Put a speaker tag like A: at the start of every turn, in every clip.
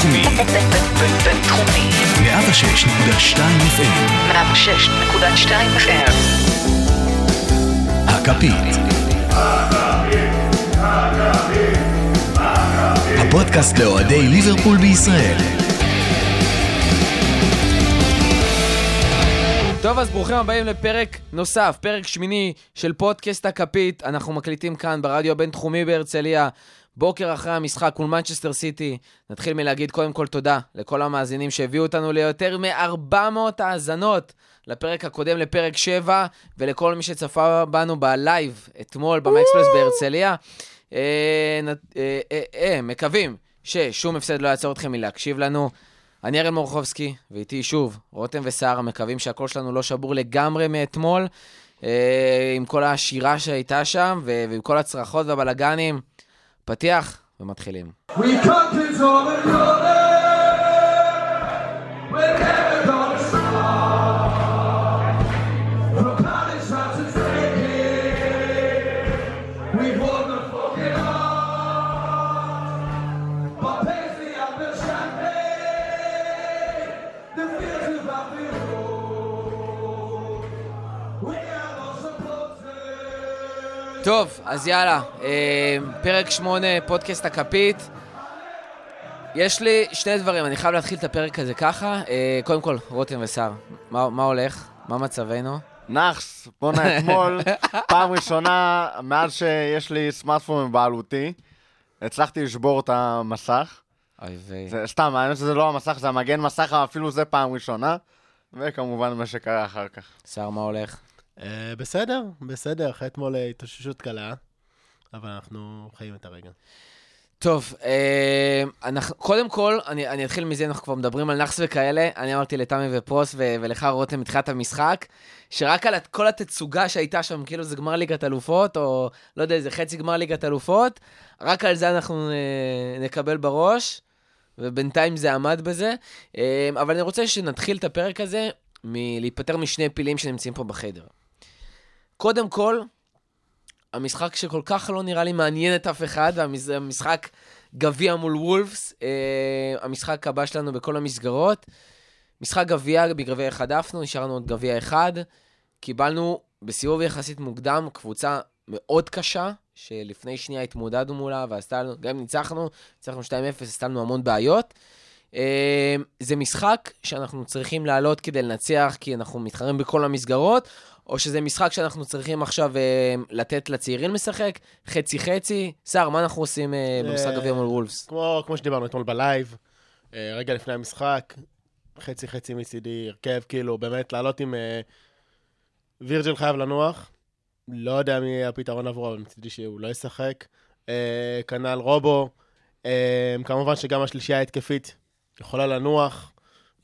A: בינתחומי.
B: בינתחומי.
A: 106.2 FM.
B: 106.2 FM.
A: הכפית. הפודקאסט לאוהדי ליברפול בישראל.
C: טוב, אז ברוכים הבאים לפרק נוסף, פרק שמיני של פודקאסט הכפית. אנחנו מקליטים כאן ברדיו הבינתחומי בהרצליה, בוקר אחרי המשחק מול מנצ'סטר סיטי. נתחיל מלהגיד קודם כל תודה לכל המאזינים שהביאו אותנו ליותר מ-400 האזנות לפרק הקודם, לפרק 7, ולכל מי שצפה בנו בלייב אתמול במקספלס בהרצליה. אה, אה, אה, אה, מקווים ששום הפסד לא יעצור אתכם מלהקשיב לנו. אני אראל מורחובסקי, ואיתי שוב, רותם וסער, מקווים שהקול שלנו לא שבור לגמרי מאתמול, אה, עם כל השירה שהייתה שם, ו- ועם כל הצרחות והבלגנים. פתיח, ומתחילים.
D: We come to
C: טוב, אז יאללה, אה, פרק 8, פודקאסט הכפית. יש לי שני דברים, אני חייב להתחיל את הפרק הזה ככה. אה, קודם כל, רותם וסער, מה, מה הולך? מה מצבנו?
E: נאחס, בואנה אתמול, פעם ראשונה מאז שיש לי סמארטפון בבעלותי, הצלחתי לשבור את המסך.
C: אוי ויי.
E: זה סתם, האמת שזה לא המסך, זה המגן מסך, אפילו זה פעם ראשונה. וכמובן מה שקרה אחר כך.
C: סער, מה הולך?
F: אה, בסדר, בסדר, אחרי אתמול אה, התאוששות קלה, אבל אנחנו חיים את הרגע.
C: טוב, אה, אנחנו, קודם כל, אני, אני אתחיל מזה, אנחנו כבר מדברים על נאחס וכאלה. אני אמרתי לתמי ופרוס ו, ולך, רותם, מתחילת המשחק, שרק על כל התצוגה שהייתה שם, כאילו זה גמר ליגת אלופות, או לא יודע, זה חצי גמר ליגת אלופות, רק על זה אנחנו נקבל בראש, ובינתיים זה עמד בזה. אבל אני רוצה שנתחיל את הפרק הזה מלהיפטר משני פילים שנמצאים פה בחדר. קודם כל, המשחק שכל כך לא נראה לי מעניין את אף אחד, המשחק גביע מול וולפס, אה, המשחק הבא שלנו בכל המסגרות. משחק גביע, בגביע אחד עפנו, נשארנו עוד גביע אחד. קיבלנו בסיבוב יחסית מוקדם קבוצה מאוד קשה, שלפני שנייה התמודדנו מולה, ועשתה לנו, גם ניצחנו, ניצחנו 2-0, עשתה לנו המון בעיות. אה, זה משחק שאנחנו צריכים לעלות כדי לנצח, כי אנחנו מתחרים בכל המסגרות, או שזה משחק שאנחנו צריכים עכשיו אה, לתת לצעירים לשחק, חצי-חצי. סער, מה אנחנו עושים אה, במשחק
F: אה,
C: גביע מול וולפס?
F: כמו, כמו שדיברנו אתמול בלייב, אה, רגע לפני המשחק, חצי חצי מצידי, הרכב, כאילו, באמת לעלות עם... אה, וירג'ל חייב לנוח, לא יודע מי יהיה הפתרון עבורו, אבל מצידי שהוא לא ישחק. אה, כנ"ל רובו, אה, כמובן שגם השלישייה ההתקפית יכולה לנוח.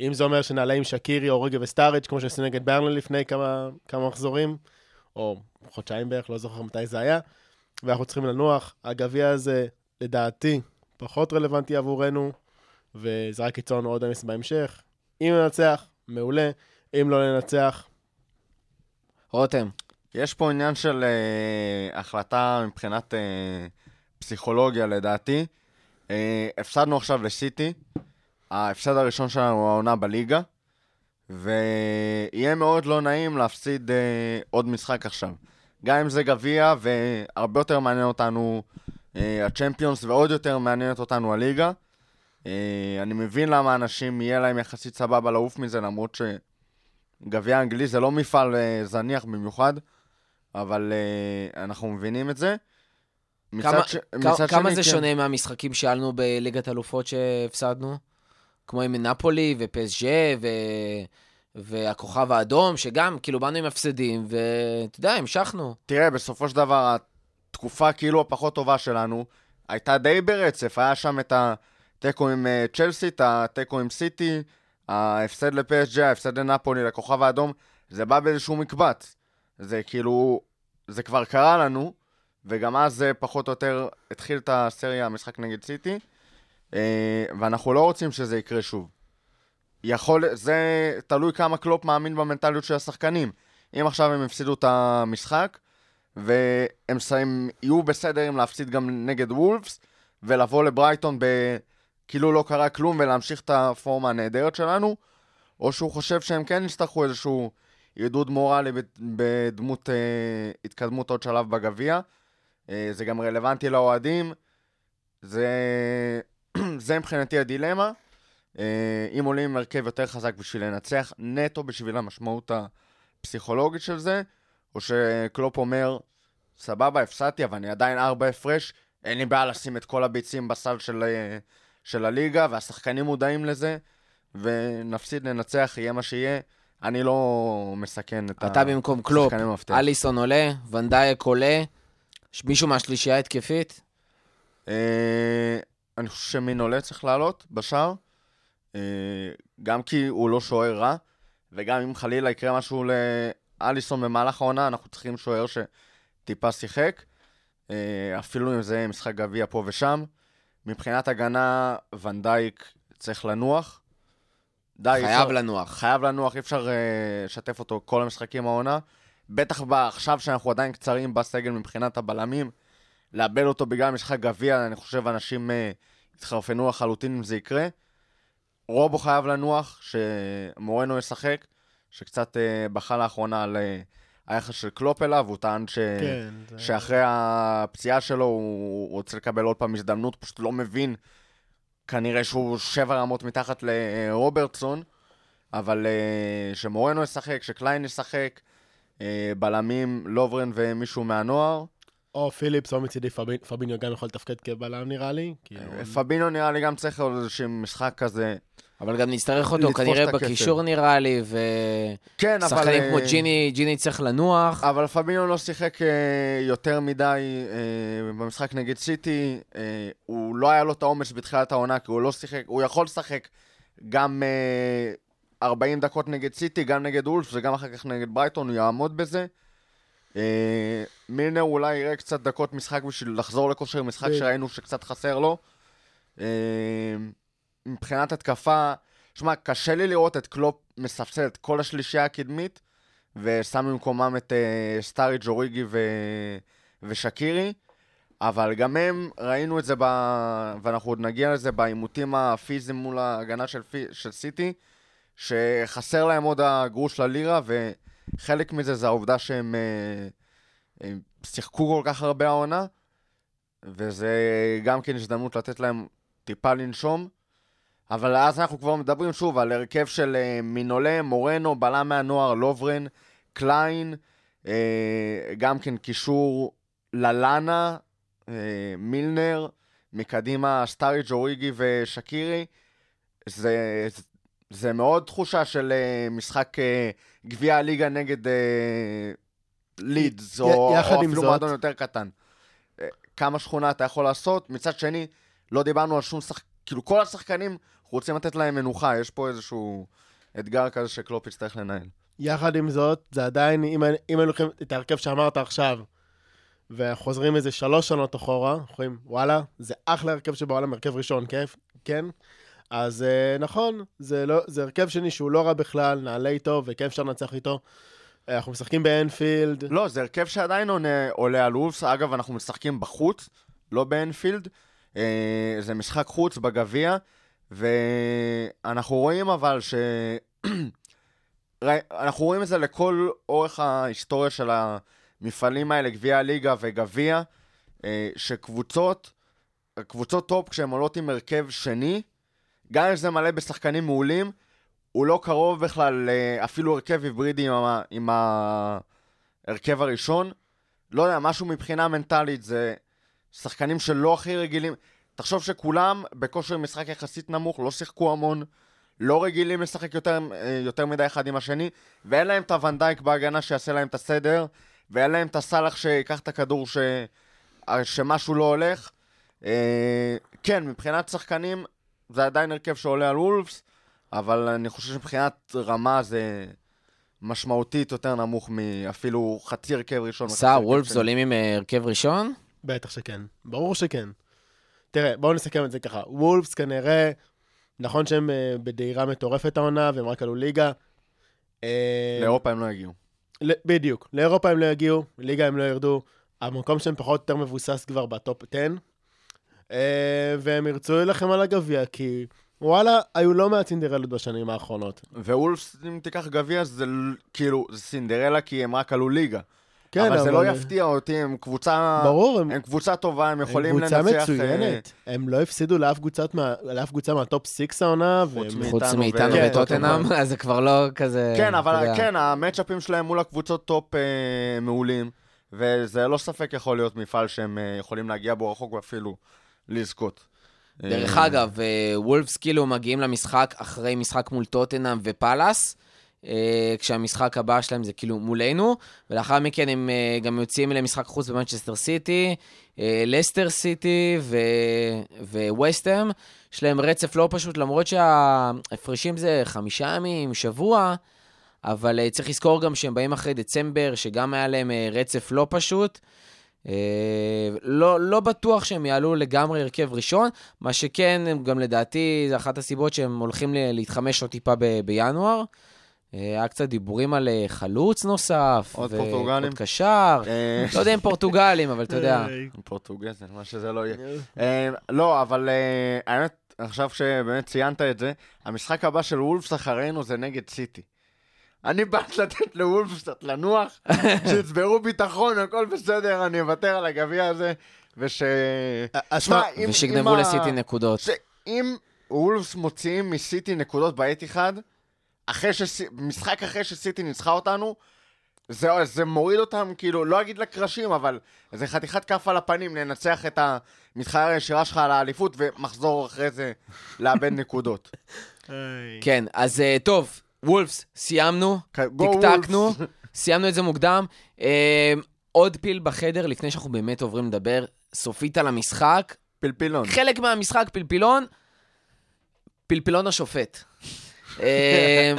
F: אם זה אומר שנעלה עם שקירי או רגב וסטאריץ', כמו שעשינו נגד ברנלי לפני כמה, כמה מחזורים, או חודשיים בערך, לא זוכר מתי זה היה, ואנחנו צריכים לנוח. הגביע הזה, לדעתי, פחות רלוונטי עבורנו, וזה רק ייצור לנו עוד אמס בהמשך. אם ננצח, מעולה. אם לא ננצח,
C: רותם,
E: יש פה עניין של אה, החלטה מבחינת אה, פסיכולוגיה לדעתי. אה, הפסדנו עכשיו לסיטי, ההפסד הראשון שלנו העונה בליגה, ויהיה מאוד לא נעים להפסיד אה, עוד משחק עכשיו. גם אם זה גביע, והרבה יותר מעניין אותנו אה, הצ'מפיונס, ועוד יותר מעניינת אותנו הליגה. אה, אני מבין למה אנשים יהיה להם יחסית סבבה לעוף מזה, למרות שגביע אנגלי זה לא מפעל אה, זניח במיוחד. אבל uh, אנחנו מבינים את זה. מצד
C: כמה,
E: ש...
C: כמה,
E: מצד
C: כמה
E: שני,
C: זה
E: כן.
C: שונה מהמשחקים שאלנו בליגת אלופות שהפסדנו? כמו עם נפולי ופסג'ה ו... והכוכב האדום, שגם, כאילו, באנו עם הפסדים, ואתה יודע, המשכנו.
E: תראה, בסופו של דבר, התקופה כאילו הפחות טובה שלנו הייתה די ברצף. היה שם את התיקו עם uh, צ'לסי, את התיקו עם סיטי, ההפסד לפסג'ה, ההפסד לנפולי, לכוכב האדום, זה בא באיזשהו מקבץ. זה כאילו, זה כבר קרה לנו, וגם אז זה פחות או יותר התחיל את הסריה, המשחק נגד סיטי, אה, ואנחנו לא רוצים שזה יקרה שוב. יכול, זה תלוי כמה קלופ מאמין במנטליות של השחקנים. אם עכשיו הם הפסידו את המשחק, והם הם יהיו בסדר עם להפסיד גם נגד וולפס, ולבוא לברייטון כאילו לא קרה כלום ולהמשיך את הפורמה הנהדרת שלנו, או שהוא חושב שהם כן יצטרכו איזשהו עידוד מורלי בד- בדמות אה, התקדמות עוד שלב בגביע. אה, זה גם רלוונטי לאוהדים. זה, זה מבחינתי הדילמה. אה, אם עולים עם הרכב יותר חזק בשביל לנצח, נטו בשביל המשמעות הפסיכולוגית של זה, או שקלופ אומר, סבבה, הפסדתי, אבל אני עדיין ארבע הפרש, אין לי בעיה לשים את כל הביצים בסל של, אה, של הליגה, והשחקנים מודעים לזה, ונפסיד, ננצח, יהיה מה שיהיה. אני לא מסכן את
C: אתה במקום קלופ,
E: השחקנים המפתח.
C: אליסון עולה, ונדייק עולה, מישהו מהשלישייה התקפית?
E: אני חושב שמין עולה צריך לעלות בשער, אה, גם כי הוא לא שוער רע, וגם אם חלילה יקרה משהו לאליסון במהלך העונה, אנחנו צריכים שוער שטיפה שיחק, אה, אפילו אם זה משחק גביע פה ושם. מבחינת הגנה, ונדייק צריך לנוח. די,
C: חייב
E: אפשר-
C: לנוח.
E: חייב לנוח, אי אפשר אה, לשתף אותו כל המשחקים העונה. בטח עכשיו שאנחנו עדיין קצרים בסגל מבחינת הבלמים, לאבד אותו בגלל משחק גביע, אני חושב אנשים אה, יתחרפנו לחלוטין אם זה יקרה. רובו חייב לנוח, שמורנו ישחק, שקצת אה, בכה לאחרונה על אה, היחס של קלופ אליו, הוא טען ש...
F: כן. זה-
E: שאחרי הפציעה שלו הוא רוצה לקבל עוד פעם הזדמנות, פשוט לא מבין. כנראה שהוא שבע רמות מתחת לרוברטסון, אבל אה, שמורנו ישחק, שקליין ישחק, אה, בלמים, לוברן ומישהו מהנוער.
F: או פיליפס, או מצידי פביניו גם יכול לתפקד כבלם נראה לי. כאילו,
E: פבינו נראה לי גם צריך עוד איזשהו משחק כזה.
C: אבל גם נצטרך אותו כנראה. בקישור נראה לי,
E: כן, אבל...
C: ושחקנים
E: אה,
C: כמו ג'יני, ג'יני צריך לנוח.
E: אבל פבינו לא שיחק אה, יותר מדי אה, במשחק נגד סיטי. אה, הוא לא היה לו את העומס בתחילת העונה, כי הוא לא שיחק, הוא יכול לשחק גם אה, 40 דקות נגד סיטי, גם נגד אולף וגם אחר כך נגד ברייטון, הוא יעמוד בזה. אה, מילנר אולי יראה קצת דקות משחק בשביל לחזור לכושר משחק
F: ב-
E: שראינו שקצת חסר לו. אה, מבחינת התקפה, שמע, קשה לי לראות את קלופ מספסל את כל השלישייה הקדמית, ושם במקומם את אה, סטאריג' אוריגי ו... ושקירי, אבל גם הם, ראינו את זה, ב... ואנחנו עוד נגיע לזה בעימותים הפיזיים מול ההגנה של, פי... של סיטי, שחסר להם עוד הגרוש ללירה, וחלק מזה זה העובדה שהם אה, הם שיחקו כל כך הרבה העונה, וזה גם כן הזדמנות לתת להם טיפה לנשום. אבל אז אנחנו כבר מדברים שוב על הרכב של אה, מיניולה, מורנו, בלם מהנוער, לוברן, קליין, אה, גם כן קישור ללאנה, אה, מילנר, מקדימה סטאריג' אוריגי ושקירי. זה, זה מאוד תחושה של אה, משחק אה, גביע הליגה נגד אה, לידס,
F: י-
E: או, או אפילו מועדון יותר קטן. אה, כמה שכונה אתה יכול לעשות, מצד שני, לא דיברנו על שום שחק... כאילו כל השחקנים, רוצים לתת להם מנוחה, יש פה איזשהו אתגר כזה שקלופ יצטרך לנהל.
F: יחד עם זאת, זה עדיין, אם אם היינו לוקחים את ההרכב שאמרת עכשיו, וחוזרים איזה שלוש שנות אחורה, אנחנו רואים, וואלה, זה אחלה הרכב שבעולם, הרכב ראשון, כיף, כן? אז אה, נכון, זה, לא, זה הרכב שני שהוא לא רע בכלל, נעלה איתו, וכן אפשר לנצח איתו. אה, אנחנו משחקים באנפילד,
E: לא, זה הרכב שעדיין עונה, עולה על אולפס, אגב, אנחנו משחקים בחוץ, לא באנפילד. אה, זה משחק חוץ בגביע, ואנחנו רואים אבל ש... אנחנו רואים את זה לכל אורך ההיסטוריה של המפעלים האלה, גביע הליגה וגביע, אה, שקבוצות, קבוצות טופ, כשהן עולות עם הרכב שני, גם אם זה מלא בשחקנים מעולים, הוא לא קרוב בכלל, אה, אפילו הרכב היברידי עם, ה- עם ההרכב הראשון. לא יודע, משהו מבחינה מנטלית, זה שחקנים שלא הכי רגילים. תחשוב שכולם בכושר משחק יחסית נמוך, לא שיחקו המון, לא רגילים לשחק יותר, אה, יותר מדי אחד עם השני, ואין להם את הוואן דייק בהגנה שיעשה להם את הסדר, ואין להם את הסאלח שיקח את הכדור ש... שמשהו לא הולך. אה, כן, מבחינת שחקנים, זה עדיין הרכב שעולה על וולפס, אבל אני חושב שמבחינת רמה זה משמעותית יותר נמוך מאפילו חצי הרכב ראשון.
C: סער, וולפס
E: שני.
C: עולים עם אה, הרכב ראשון?
F: בטח שכן, ברור שכן. תראה, בואו נסכם את זה ככה. וולפס כנראה, נכון שהם אה, בדהירה מטורפת העונה, והם רק עלו ליגה. אה,
E: לאירופה הם לא הגיעו.
F: ל- בדיוק, לאירופה הם לא יגיעו, ליגה הם לא ירדו, המקום שלהם פחות או יותר מבוסס כבר בטופ 10. אה, והם ירצו להילחם על הגביע, כי וואלה, היו לא מעט סינדרלות בשנים האחרונות.
E: וולפס, אם תיקח גביע, זה כאילו, זה סינדרלה כי הם רק עלו ליגה.
F: כן,
E: אבל זה לא יפתיע אותי, הם קבוצה...
F: ברור, הם,
E: הם קבוצה טובה, הם יכולים
F: הם
E: לנצח...
F: קבוצה
E: אה,
F: מצוינת. הם לא הפסידו לאף קבוצת מה- לאף קבוצה מהטופ 6 העונה,
E: חוץ
F: והם...
C: חוץ
E: מאיתנו
C: וטוטנאם, אז זה כבר לא כזה...
E: כן, אבל. כן, המצ'אפים שלהם מול הקבוצות טופ אה, מעולים, וזה לא ספק יכול להיות מפעל שהם אה, יכולים להגיע בו רחוק ואפילו לזכות.
C: דרך
E: אה,
C: אגב, אה, וולפס כאילו מגיעים למשחק אחרי משחק מול טוטנאם ופאלאס, אה, כשהמשחק הבא שלהם זה כאילו מולנו, ולאחר מכן הם גם יוצאים למשחק חוץ במנצ'סטר סיטי, לסטר סיטי ו- וווסטהאם. יש להם רצף לא פשוט, למרות שההפרשים זה חמישה ימים, שבוע, אבל צריך לזכור גם שהם באים אחרי דצמבר, שגם היה להם רצף לא פשוט. אה, לא, לא בטוח שהם יעלו לגמרי הרכב ראשון, מה שכן, גם לדעתי, זה אחת הסיבות שהם הולכים להתחמש עוד טיפה ב- בינואר. אה, היה קצת דיבורים על אה, חלוץ נוסף.
E: עוד
C: ו-
E: פורטוגלים?
C: עוד קשר. לא יודע אם פורטוגלים, אבל אתה יודע.
E: פורטוגזר, מה שזה לא יהיה. לא, אבל האמת, עכשיו שבאמת ציינת את זה, המשחק הבא של וולפס אחרינו זה נגד סיטי. אני בא לתת לוולפס קצת לנוח, שיצברו ביטחון, הכל בסדר, אני אוותר על הגביע הזה, וש...
F: אה,
E: שמע, אם-
C: ושיגנבו
E: אם ה-
C: לסיטי נקודות.
E: שאם וולפס מוציאים מסיטי נקודות בעת אחד, אחרי שס... משחק אחרי שסיטי ניצחה אותנו, זה, זה מוריד אותם, כאילו, לא אגיד לקרשים, אבל זה חתיכת כף על הפנים לנצח את המתחרה הישירה שלך על האליפות, ומחזור אחרי זה לאבד נקודות.
C: כן, אז אה, טוב, וולפס, סיימנו, טקטקנו,
E: Wolves.
C: סיימנו את זה מוקדם. אה, עוד פיל בחדר, לפני שאנחנו באמת עוברים לדבר סופית על המשחק.
E: פלפילון.
C: חלק מהמשחק פלפילון, פלפילון השופט. אה,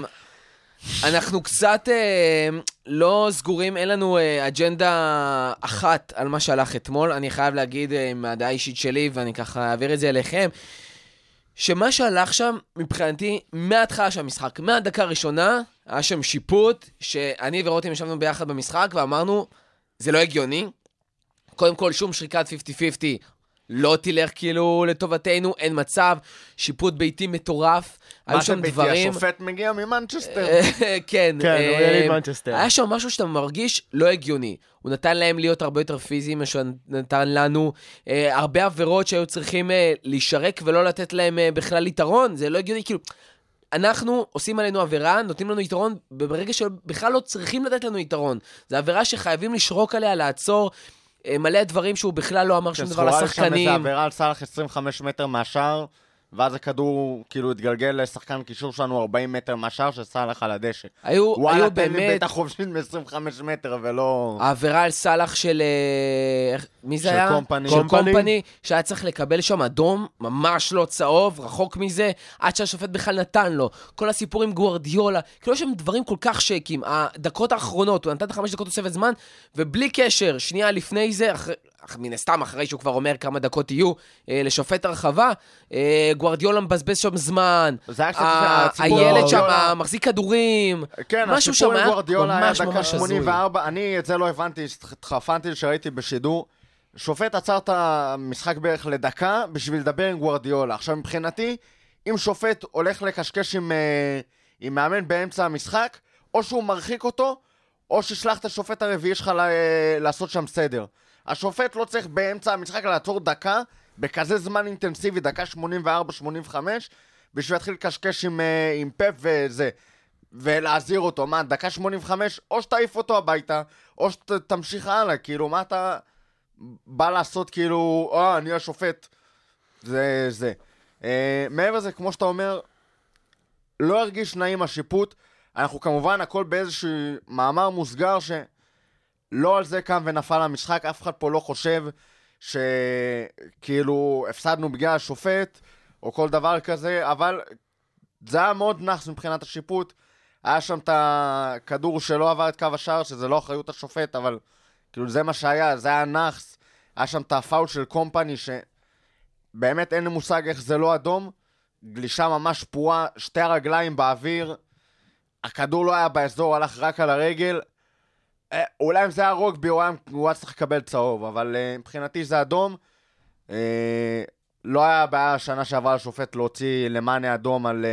C: אנחנו קצת אה, לא סגורים, אין לנו אה, אג'נדה אחת על מה שהלך אתמול. אני חייב להגיד אה, מהדעה האישית שלי, ואני ככה אעביר את זה אליכם, שמה שהלך שם, מבחינתי, מההתחלה של המשחק, מהדקה הראשונה, היה שם שיפוט, שאני ורותם ישבנו ביחד במשחק ואמרנו, זה לא הגיוני. קודם כל, שום שריקת 50-50 לא תלך כאילו לטובתנו, אין מצב. שיפוט ביתי מטורף. היו
E: מה
C: שם
E: שביתי,
C: דברים...
E: השופט מגיע ממנצ'סטר.
C: כן,
F: כן, הוא
C: אה,
F: יליד מנצ'סטר.
C: היה שם משהו שאתה מרגיש לא הגיוני. הוא נתן להם להיות הרבה יותר פיזיים, מה שהוא נתן לנו. אה, הרבה עבירות שהיו צריכים אה, להישרק ולא לתת להם אה, בכלל יתרון, זה לא הגיוני, כאילו... אנחנו עושים עלינו עבירה, נותנים לנו יתרון ברגע שבכלל לא צריכים לתת לנו יתרון. זו עבירה שחייבים לשרוק עליה, לעצור. אה, מלא דברים שהוא בכלל לא אמר שום דבר
E: שזכורה לי שם איזה
C: לשחקנים.
E: עבירה על סאלח 25 מטר מהשער, ואז הכדור כאילו התגלגל לשחקן קישור שלנו 40 מטר מהשער של סאלח על הדשא.
C: היו,
E: וואלה,
C: היו
E: תן לי
C: באמת...
E: בעיטה חופשית מ-25 מטר ולא...
C: העבירה על סאלח של... אה, איך- מי זה
E: של
C: היה?
E: קומפני.
C: של
F: קומפני.
C: קומפני, שהיה צריך לקבל שם אדום, ממש לא צהוב, רחוק מזה, עד שהשופט בכלל נתן לו. כל הסיפור עם גוארדיולה, כאילו יש שם דברים כל כך שקים. הדקות האחרונות, הוא נתן את החמש דקות תוספת זמן, ובלי קשר, שנייה לפני זה, אחרי... מן הסתם, אחרי שהוא כבר אומר כמה דקות יהיו אה, לשופט הרחבה, אה, גוארדיולה מבזבז שם זמן,
E: היה
C: הילד שם
E: גוארדיולה-
C: מחזיק כדורים,
E: כן,
C: משהו
E: הסיפור
C: שם
E: עם
C: היה
E: היה
C: ממש
E: דקה
C: ממש הזוי.
E: 84, אני את זה לא הבנתי, התחרפנתי שראיתי בשידור. שופט עצר את המשחק בערך לדקה בשביל לדבר עם גוארדיולה. עכשיו, מבחינתי, אם שופט הולך לקשקש עם, אה, עם מאמן באמצע המשחק, או שהוא מרחיק אותו, או שישלח את השופט הרביעי שלך ל- לעשות שם סדר. השופט לא צריך באמצע המשחק לעצור דקה, בכזה זמן אינטנסיבי, דקה 84-85, בשביל להתחיל לקשקש עם, אה, עם פפ וזה. ולהזהיר אותו, מה, דקה 85, או שתעיף אותו הביתה, או שתמשיך הלאה, כאילו, מה אתה בא לעשות, כאילו, אה, אני השופט. זה זה. אה, מעבר לזה, כמו שאתה אומר, לא הרגיש נעים השיפוט. אנחנו כמובן, הכל באיזשהו מאמר מוסגר שלא על זה קם ונפל המשחק, אף אחד פה לא חושב שכאילו הפסדנו בגלל השופט, או כל דבר כזה, אבל זה היה מאוד נאחס מבחינת השיפוט. היה שם את הכדור שלא עבר את קו השער, שזה לא אחריות השופט, אבל כאילו זה מה שהיה, זה היה נאחס. היה שם את הפאול של קומפני, שבאמת אין לי מושג איך זה לא אדום. גלישה ממש פרועה, שתי הרגליים באוויר. הכדור לא היה באזור, הלך רק על הרגל. אה, אולי אם זה היה רוגבי, הוא היה צריך לקבל צהוב, אבל אה, מבחינתי זה אדום. אה, לא היה בעיה שנה שעברה לשופט להוציא למאנה אדום על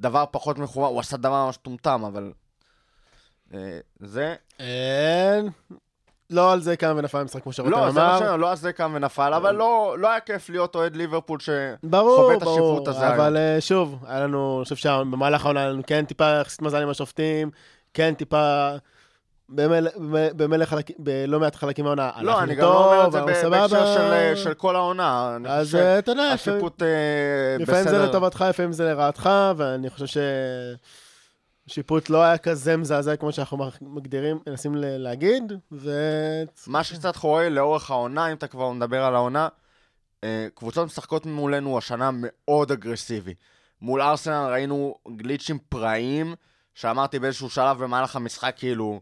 E: דבר פחות מכוון, הוא עשה דבר ממש טומטם, אבל... זה...
F: אין. לא על זה קם ונפל המשחק כמו שרותם
E: לא, זה מה
F: אמר.
E: שאני, לא על זה קם ונפל, אבל לא לא היה כיף להיות אוהד ליברפול ש...
F: ברור,
E: חווה את
F: ברור,
E: השיפוט הזה
F: אבל אה, שוב, היה לנו, אני חושב שבמהלך העונה היה לנו כן טיפה יחסית מזל עם השופטים, כן טיפה, במילא חלקים, בלא מעט חלקים מהעונה,
E: לא, אני גם לא אומר את זה בהקשר. של, אה, של כל העונה.
F: אז אה, אתה יודע, לפעמים-
E: שהשיפוט אה,
F: לפעמים זה
E: בסדר.
F: לטובתך, לפעמים זה לרעתך, ואני חושב ששיפוט לא היה כזה מזעזע כמו שאנחנו מגדירים, מנסים להגיד, ו...
E: מה שקצת חורה לאורך העונה, אם אתה כבר מדבר על העונה, קבוצות משחקות מולנו השנה מאוד אגרסיבי. מול ארסנל ראינו גליצ'ים פראיים, שאמרתי באיזשהו שלב במהלך המשחק, כאילו,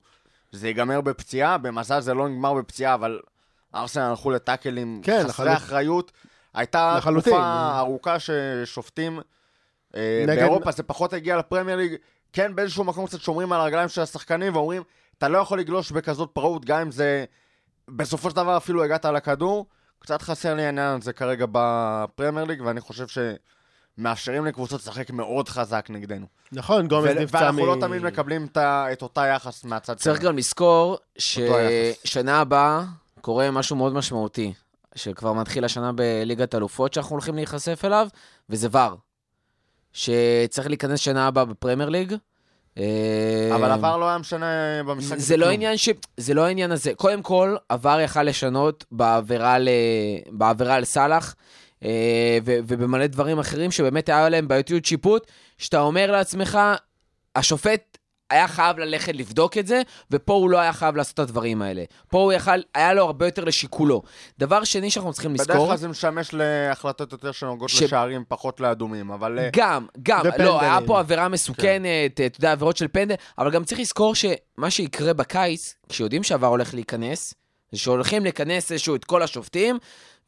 E: זה ייגמר בפציעה, במזל זה לא נגמר בפציעה, אבל ארסנל הלכו לטאקלים
F: כן,
E: חסרי
F: לחלוט-
E: אחריות. הייתה
F: לחלוטין.
E: תקופה ארוכה ששופטים, אה,
F: נגד-
E: באירופה זה פחות הגיע לפרמייר ליג, כן באיזשהו מקום קצת שומרים על הרגליים של השחקנים ואומרים, אתה לא יכול לגלוש בכזאת פראות, גם אם זה... בסופו של דבר אפילו הגעת לכדור. קצת חסר לי העניין הזה כרגע בפרמייר ליג, ואני חושב שמאפשרים לקבוצות לשחק מאוד חזק נגדנו.
F: נכון, גומז נפצע
E: ואנחנו לא תמיד מקבלים את אותה יחס מהצד
C: צריך גם לזכור. ששנה הבאה קורה משהו מאוד משמעותי, שכבר מתחיל השנה בליגת אלופות שאנחנו הולכים להיחשף אליו, וזה ור. שצריך להיכנס שנה הבאה בפרמייר ליג. אה,
E: אבל עבר לא היה משנה במשחק.
C: זה לא. עניין ש... זה לא העניין הזה. קודם כל, עבר יכל לשנות בעבירה, ל... בעבירה על סאלח, אה, ו... ובמלא דברים אחרים שבאמת היה להם בעייתיות שיפוט, שאתה אומר לעצמך, השופט היה חייב ללכת לבדוק את זה, ופה הוא לא היה חייב לעשות את הדברים האלה. פה הוא יכל, היה לו הרבה יותר לשיקולו. דבר שני שאנחנו צריכים
E: בדרך
C: לזכור,
E: כלל זה משמש להחלטות יותר שנוגעות
C: ש-
E: לשערים, פחות לאדומים, אבל... אה,
C: גם, גם,
F: ופנדלים.
C: לא, היה פה עבירה מסוכנת, אתה יודע, עבירות של פנדל, אבל גם צריך לזכור שמה שיקרה בקיץ, כשיודעים שהעבר הולך להיכנס, זה שהולכים לכנס איזשהו את כל השופטים,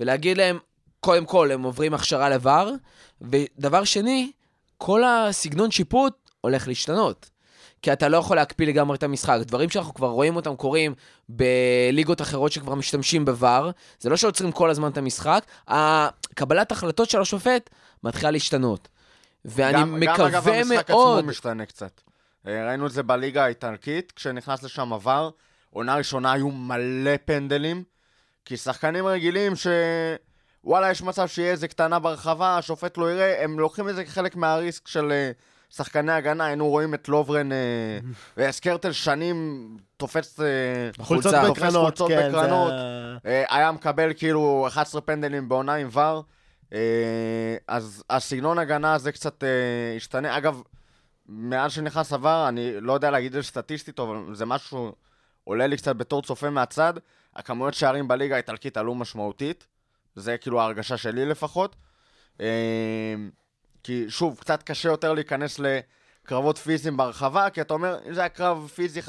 C: ולהגיד להם, קודם כל, הם עוברים הכשרה לבר, ודבר שני, כל הסגנון שיפוט הולך להשתנות. כי אתה לא יכול להקפיא לגמרי את המשחק. דברים שאנחנו כבר רואים אותם קורים בליגות אחרות שכבר משתמשים בVAR, זה לא שעוצרים כל הזמן את המשחק, קבלת החלטות של השופט מתחילה להשתנות. ואני
E: גם-
C: מקווה
E: גם אגב המשחק
C: מאוד...
E: עצמו משתנה קצת. אה, ראינו את זה בליגה האיטלקית, כשנכנס לשם עבר, עונה ראשונה היו מלא פנדלים, כי שחקנים רגילים ש... וואלה, יש מצב שיהיה איזה קטנה ברחבה, השופט לא יראה, הם לוקחים את זה כחלק מהריסק של אה, שחקני הגנה, היינו רואים את לוברן אה, וסקרטל שנים תופס... אה,
F: חולצות
C: חולצה.
E: תופס
F: בקרנות,
E: חולצות
F: כן,
E: בקרנות.
F: זה...
E: אה, היה מקבל כאילו 11 פנדלים בעונה עם ור, אה, אז הסגנון הגנה הזה קצת אה, השתנה. אגב, מאז שנכנס עבר, אני לא יודע להגיד את זה סטטיסטית, אבל זה משהו עולה לי קצת בתור צופה מהצד. הכמויות שערים בליגה האיטלקית עלו משמעותית, זה כאילו ההרגשה שלי לפחות. אה, כי שוב, קצת קשה יותר להיכנס לקרבות פיזיים ברחבה, כי אתה אומר, אם זה היה קרב פיזי 50-50,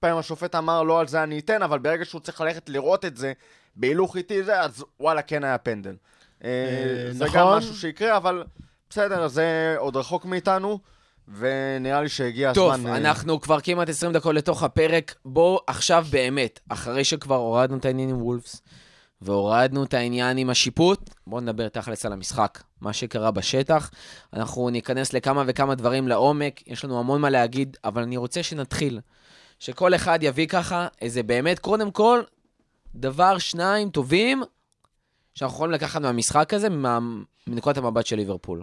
E: פעם השופט אמר, לא על זה אני אתן, אבל ברגע שהוא צריך ללכת לראות את זה בהילוך איטי זה, אז וואלה, כן היה פנדל. אה, זה גם
F: נכון.
E: משהו שיקרה, אבל בסדר, זה עוד רחוק מאיתנו, ונראה לי שהגיע
C: טוב,
E: הזמן... אה,
C: אנחנו כבר כמעט 20 דקות לתוך הפרק. בואו עכשיו באמת, אחרי שכבר הורדנו את העניין עם וולפס, והורדנו את העניין עם השיפוט, בואו נדבר תכלס על המשחק, מה שקרה בשטח. אנחנו ניכנס לכמה וכמה דברים לעומק, יש לנו המון מה להגיד, אבל אני רוצה שנתחיל. שכל אחד יביא ככה איזה באמת, קודם כל, דבר, שניים טובים, שאנחנו יכולים לקחת מהמשחק הזה, מה- מנקודת המבט של ליברפול.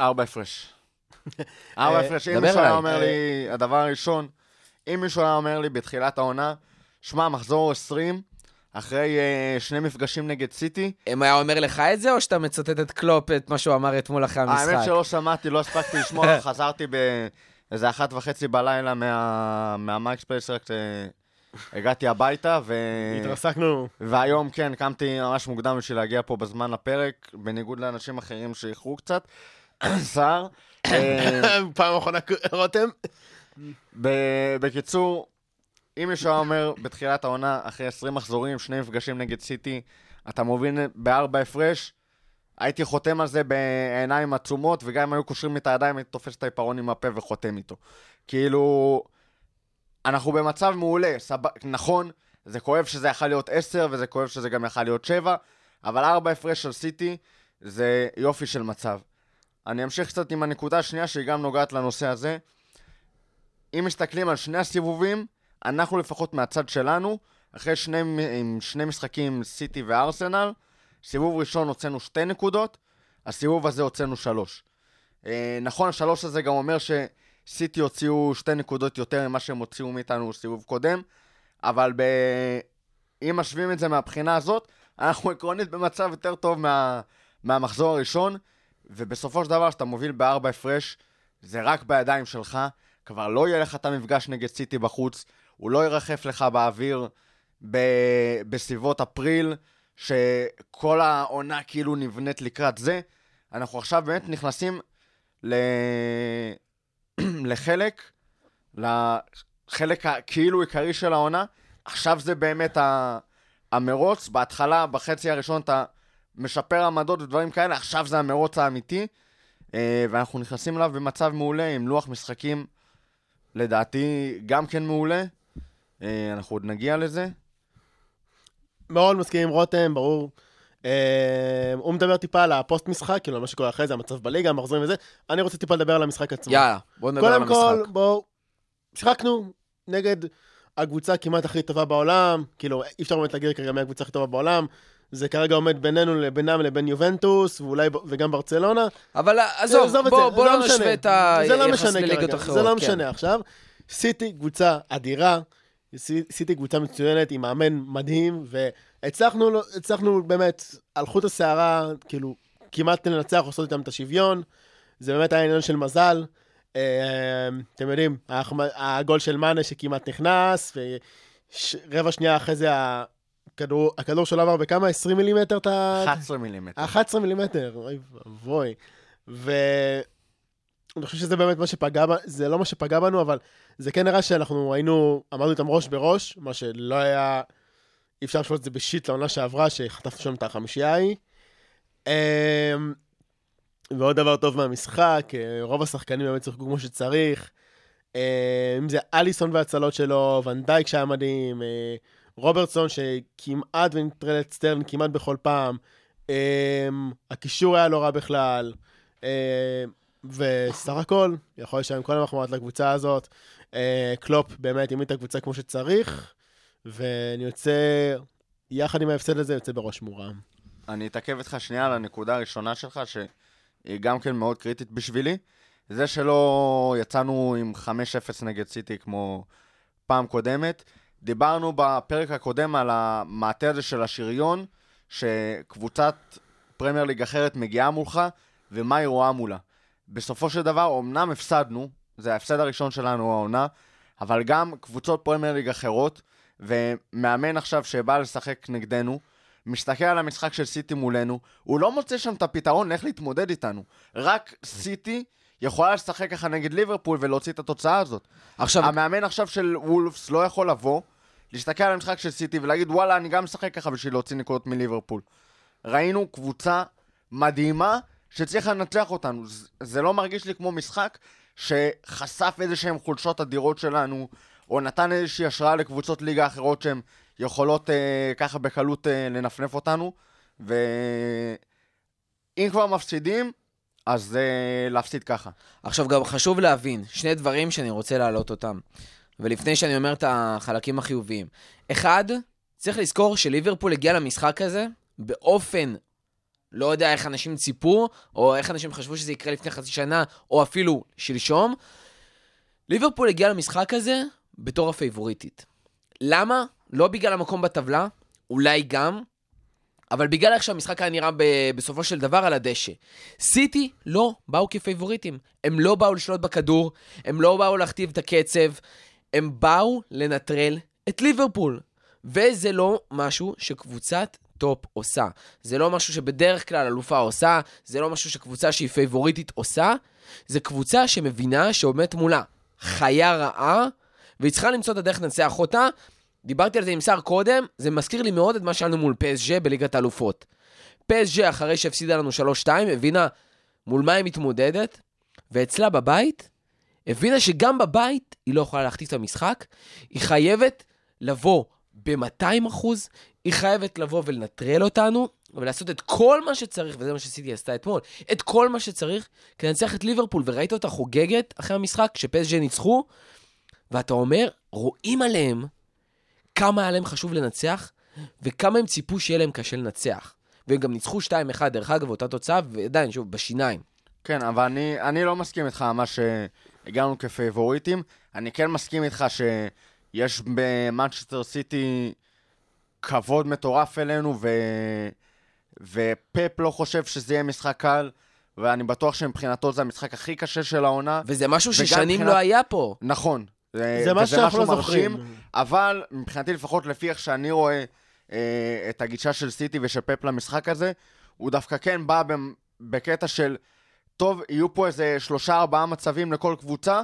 E: ארבע הפרש. ארבע הפרש. אם מישהו היה. אומר לי, הדבר הראשון, אם מישהו היה אומר לי בתחילת העונה, שמע, מחזור 20, אחרי אה, שני מפגשים נגד סיטי,
C: אם היה אומר לך את זה, או שאתה מצטט את קלופ, את מה שהוא אמר אתמול אחרי המשחק?
E: האמת שלא שמעתי, לא הספקתי לשמוע, חזרתי באיזה אחת וחצי בלילה מה- מהמייקס פלייס, רק הגעתי הביתה, ו...
F: התרסקנו.
E: והיום כן, קמתי ממש מוקדם בשביל להגיע פה בזמן לפרק, בניגוד לאנשים אחרים שאיחרו קצת. סער. אה,
F: פעם אחרונה, רותם.
E: ב- בקיצור, אם מישהו היה אומר בתחילת העונה, אחרי 20 מחזורים, שני מפגשים נגד סיטי, אתה מוביל בארבע הפרש, הייתי חותם על זה בעיניים עצומות, וגם אם היו קושרים לי את הידיים, הייתי תופס את העיפרון עם הפה וחותם איתו. כאילו, אנחנו במצב מעולה, סב... נכון, זה כואב שזה יכול להיות 10, וזה כואב שזה גם יכול להיות 7, אבל ארבע הפרש על סיטי זה יופי של מצב. אני אמשיך קצת עם הנקודה השנייה שהיא גם נוגעת לנושא הזה. אם מסתכלים על שני הסיבובים, אנחנו לפחות מהצד שלנו, אחרי שני, שני משחקים סיטי וארסנל, סיבוב ראשון הוצאנו שתי נקודות, הסיבוב הזה הוצאנו שלוש. אה, נכון, השלוש הזה גם אומר שסיטי הוציאו שתי נקודות יותר ממה שהם הוציאו מאיתנו סיבוב קודם, אבל ב... אם משווים את זה מהבחינה הזאת, אנחנו עקרונית במצב יותר טוב מה... מהמחזור הראשון, ובסופו של דבר, כשאתה מוביל בארבע הפרש, זה רק בידיים שלך, כבר לא יהיה לך את המפגש נגד סיטי בחוץ, הוא לא ירחף לך באוויר ב... בסביבות אפריל, שכל העונה כאילו נבנית לקראת זה. אנחנו עכשיו באמת נכנסים ל... לחלק, לחלק הכאילו עיקרי של העונה. עכשיו זה באמת ה... המרוץ, בהתחלה, בחצי הראשון אתה משפר עמדות ודברים כאלה, עכשיו זה המרוץ האמיתי, אה, ואנחנו נכנסים אליו במצב מעולה, עם לוח משחקים, לדעתי, גם כן מעולה. אה, אנחנו עוד נגיע לזה.
F: מאוד מסכים עם רותם, ברור. אה, הוא מדבר טיפה על הפוסט משחק, כאילו על מה שקורה אחרי זה, המצב בליגה, המחזורים וזה. אני רוצה טיפה לדבר על המשחק עצמו.
C: יאללה, בוא נדבר על
F: קודם כל,
C: המשחק.
F: בואו, שיחקנו נגד הקבוצה כמעט הכי טובה בעולם, כאילו, אי אפשר באמת להגיד כרגע מי הקבוצה הכי טובה בעולם. זה כרגע עומד בינינו, לבינם לבין יובנטוס, ואולי, וגם ברצלונה.
C: אבל עזוב,
F: עזוב
C: בוא
F: זה,
C: בוא
F: זה
C: לא
F: לא משנה.
C: נשווה את
F: זה לא
C: היחס
F: משנה
C: לליגות אחרות.
F: זה לא
C: כן.
F: משנה עכשיו. סיטי קבוצה אדירה, סיטי קבוצה מצוינת עם מאמן מדהים, והצלחנו באמת על חוט השערה, כאילו, כמעט לנצח, לעשות איתם את השוויון. זה באמת היה עניין של מזל. אה, אתם יודעים, הגול של מאנה שכמעט נכנס, ורבע שנייה אחרי זה הכדור, הכדור שלו עבר בכמה? 20 מילימטר? אתה...
E: 11 מילימטר.
F: 11 מילימטר, אוי ואבוי. ואני חושב שזה באמת מה שפגע, זה לא מה שפגע בנו, אבל זה כן נראה שאנחנו היינו, עמדנו איתם ראש בראש, מה שלא היה, אי אפשר לשפוט את זה בשיט לעונה שעברה, שחטפנו שם את החמישייה ההיא. אמ, ועוד דבר טוב מהמשחק, אה, רוב השחקנים באמת שיחקו כמו שצריך. אה, אם זה אליסון וההצלות שלו, ונדייק שהיה מדהים, אה, רוברטסון שכמעט ונטרל את סטרן כמעט בכל פעם. Um, הקישור היה לא רע בכלל, וסך הכל, יכול עם כל המחמאות לקבוצה הזאת. Uh, קלופ באמת העמיד את הקבוצה כמו שצריך, ואני יוצא, יחד עם ההפסד הזה, יוצא בראש מורם.
E: אני אתעכב איתך שנייה על הנקודה הראשונה שלך, שהיא גם כן מאוד קריטית בשבילי. זה שלא יצאנו עם 5-0 נגד סיטי כמו פעם קודמת. דיברנו בפרק הקודם על המעטה הזה של השריון, שקבוצת פרמייר ליג אחרת מגיעה מולך, ומה היא רואה מולה. בסופו של דבר, אמנם הפסדנו, זה ההפסד הראשון שלנו העונה, אבל גם קבוצות פרמייר ליג אחרות, ומאמן עכשיו שבא לשחק נגדנו, מסתכל על המשחק של סיטי מולנו, הוא לא מוצא שם את הפתרון איך להתמודד איתנו. רק סיטי יכולה לשחק ככה נגד ליברפול ולהוציא את התוצאה הזאת.
C: עכשיו,
E: המאמן עכשיו של וולפס לא יכול לבוא, להסתכל על המשחק של סיטי ולהגיד וואלה, אני גם משחק ככה בשביל להוציא נקודות מליברפול. ראינו קבוצה מדהימה שצריכה לנצח אותנו. זה- לא מרגיש לי כמו משחק שחשף איזה שהם חולשות אדירות שלנו, או נתן איזושהי השראה לקבוצות ליגה אחרות שהן יכולות אה, ככה בקלות אה, לנפנף אותנו. ואם כבר מפסידים, אז אה, להפסיד ככה.
C: עכשיו גם חשוב להבין, שני דברים שאני רוצה להעלות אותם. ולפני שאני אומר את החלקים החיוביים. אחד, צריך לזכור שליברפול הגיע למשחק הזה באופן, לא יודע איך אנשים ציפו, או איך אנשים חשבו שזה יקרה לפני חצי שנה, או אפילו שלשום. ליברפול הגיע למשחק הזה בתור הפייבוריטית. למה? לא בגלל המקום בטבלה, אולי גם, אבל בגלל איך שהמשחק היה נראה ב- בסופו של דבר על הדשא. סיטי לא באו כפייבוריטים. הם לא באו לשלוט בכדור, הם לא באו להכתיב את הקצב, הם באו לנטרל את ליברפול. וזה לא משהו שקבוצת טופ עושה. זה לא משהו שבדרך כלל אלופה עושה, זה לא משהו שקבוצה שהיא פייבוריטית עושה, זה קבוצה שמבינה שעומדת מולה חיה רעה, והיא צריכה למצוא את הדרך לנצח אותה. דיברתי על זה עם סער קודם, זה מזכיר לי מאוד את מה שהיה לנו מול פסז'ה בליגת האלופות. פסז'ה, אחרי שהפסידה לנו 3-2, הבינה מול מה היא מתמודדת, ואצלה בבית, הבינה שגם בבית היא לא יכולה להכתיב את המשחק, היא חייבת לבוא ב-200 אחוז, היא חייבת לבוא ולנטרל אותנו, ולעשות את כל מה שצריך, וזה מה שסיטי עשתה אתמול, את כל מה שצריך כדי לנצח את ליברפול, וראית אותה חוגגת אחרי המשחק, כשפסג'ה ניצחו, ואתה אומר, רואים עליהם כמה היה להם חשוב לנצח, וכמה הם ציפו שיהיה להם קשה לנצח. והם גם ניצחו 2-1, דרך אגב, אותה תוצאה, ועדיין, שוב, בשיניים.
E: כן, אבל אני, אני לא מסכים איתך על מה שהגענו כפייבוריטים. אני כן מסכים איתך שיש במנצ'סטר סיטי כבוד מטורף אלינו, ו... ופפ לא חושב שזה יהיה משחק קל, ואני בטוח שמבחינתו זה המשחק הכי קשה של העונה.
C: וזה משהו ששנים
E: מבחינת-
C: לא היה פה.
E: נכון.
F: זה מה שאנחנו לא זוכרים.
E: אבל מבחינתי, לפחות לפי איך שאני רואה אה, את הגישה של סיטי ושל פפ למשחק הזה, הוא דווקא כן בא בקטע של, טוב, יהיו פה איזה שלושה ארבעה מצבים לכל קבוצה,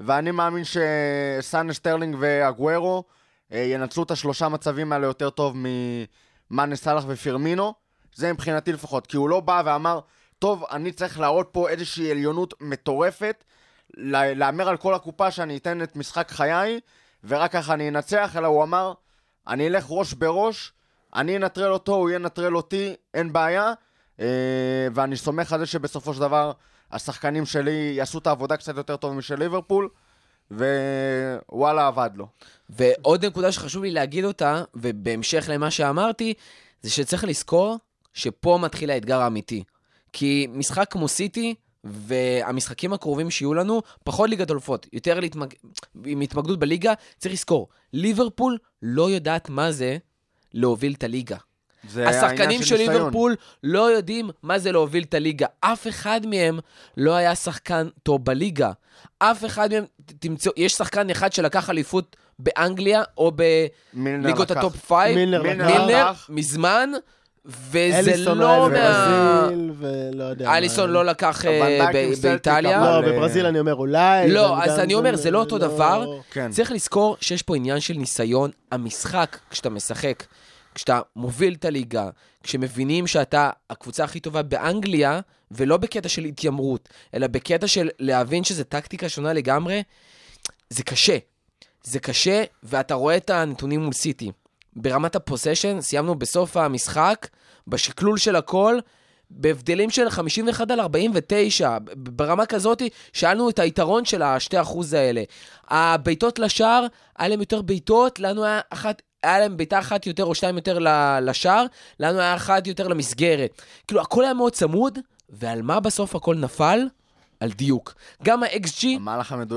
E: ואני מאמין שסאנה שטרלינג ואגוארו אה, ינצלו את השלושה מצבים האלה יותר טוב ממאנה סאלח ופירמינו. זה מבחינתי לפחות, כי הוא לא בא ואמר, טוב, אני צריך להראות פה איזושהי עליונות מטורפת, לה- להמר על כל הקופה שאני אתן את משחק חיי, ורק ככה אני אנצח, אלא הוא אמר, אני אלך ראש בראש, אני אנטרל אותו, הוא ינטרל אותי, אין בעיה, אה, ואני סומך על זה שבסופו של דבר השחקנים שלי יעשו את העבודה קצת יותר טוב משל ליברפול, ווואלה, עבד לו.
C: ועוד נקודה שחשוב לי להגיד אותה, ובהמשך למה שאמרתי, זה שצריך לזכור שפה מתחיל האתגר האמיתי. כי משחק כמו סיטי, והמשחקים הקרובים שיהיו לנו, פחות ליגת אלופות, יותר להתמג... עם התמקדות בליגה, צריך לזכור, ליברפול לא יודעת מה זה להוביל את הליגה.
E: זה
C: השחקנים של. ליברפול לא יודעים מה זה להוביל את הליגה. אף אחד מהם לא היה שחקן טוב בליגה. אף אחד מהם, תמצאו, יש שחקן אחד שלקח אליפות באנגליה או בליגות. ה-top five.
F: מילנר
E: מילנר
F: לקח.
C: מילנר. מזמן, וזה
F: אליסון
C: לא
F: היה
C: מה...
F: בברזיל, ולא יודע.
C: אליסון לא לקח אה, באיטליה.
F: לא, בברזיל אני אומר אולי.
C: לא, אז אני אומר, זה לא אותו דבר.
E: כן.
C: צריך לזכור שיש פה עניין של ניסיון. המשחק, כשאתה משחק, כשאתה מוביל את הליגה, כשמבינים שאתה הקבוצה הכי טובה באנגליה, ולא בקטע של התיימרות, אלא בקטע של להבין שזו טקטיקה שונה לגמרי, זה קשה. זה קשה, ואתה רואה את הנתונים מול סיטי. ברמת הפוסשן, סיימנו בסוף המשחק, בשקלול של הכל, בהבדלים של 51 על 49, ב- ברמה כזאת שאלנו את היתרון של ה-2% האלה. הבעיטות לשער, היה להם יותר בעיטות, לנו היה אחת... היה להם בעיטה אחת יותר או שתיים יותר לשער, לנו היה אחת יותר למסגרת. כאילו, הכל היה מאוד צמוד, ועל מה בסוף הכל נפל? על דיוק. גם ה-XG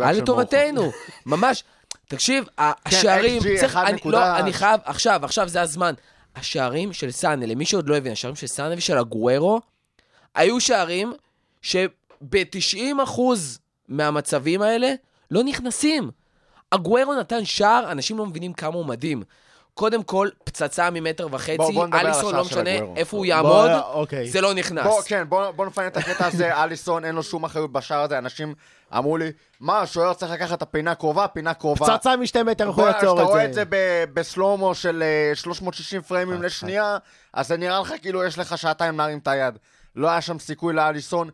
C: היה
E: בורחו.
C: לטובתנו, ממש. תקשיב, השערים,
E: XG,
C: צריך,
E: אחד
C: אני,
E: נקודה-
C: לא, אני חייב, עכשיו, עכשיו זה הזמן. השערים של סאנה, למי שעוד לא הבין, השערים של סאנה ושל הגוארו, היו שערים שב-90% מהמצבים האלה לא נכנסים. הגוארו נתן שער, אנשים לא מבינים כמה הוא מדהים. קודם כל, פצצה ממטר וחצי,
E: בוא- בוא נדבר על
C: אליסון
E: השער
C: לא משנה
E: הגוארו.
C: איפה הוא
F: בוא,
C: יעמוד,
F: אוקיי.
C: זה לא נכנס.
E: בוא, כן, בוא, בוא נפנה את הקטע הזה, אליסון, אין לו שום אחריות בשער הזה, אנשים אמרו לי, מה, השוער צריך לקחת את הפינה קרובה, פינה קרובה.
F: פצצה משתי מטר, איך הוא
E: בוא,
F: יעצור
E: כשאתה רואה
F: את
E: את
F: זה?
E: זה ב- בסלומו של אה, 360 פריימים לשנייה, אז זה נראה לך כאילו יש לך שעתיים להרים את היד. לא היה שם סיכוי לאליסון.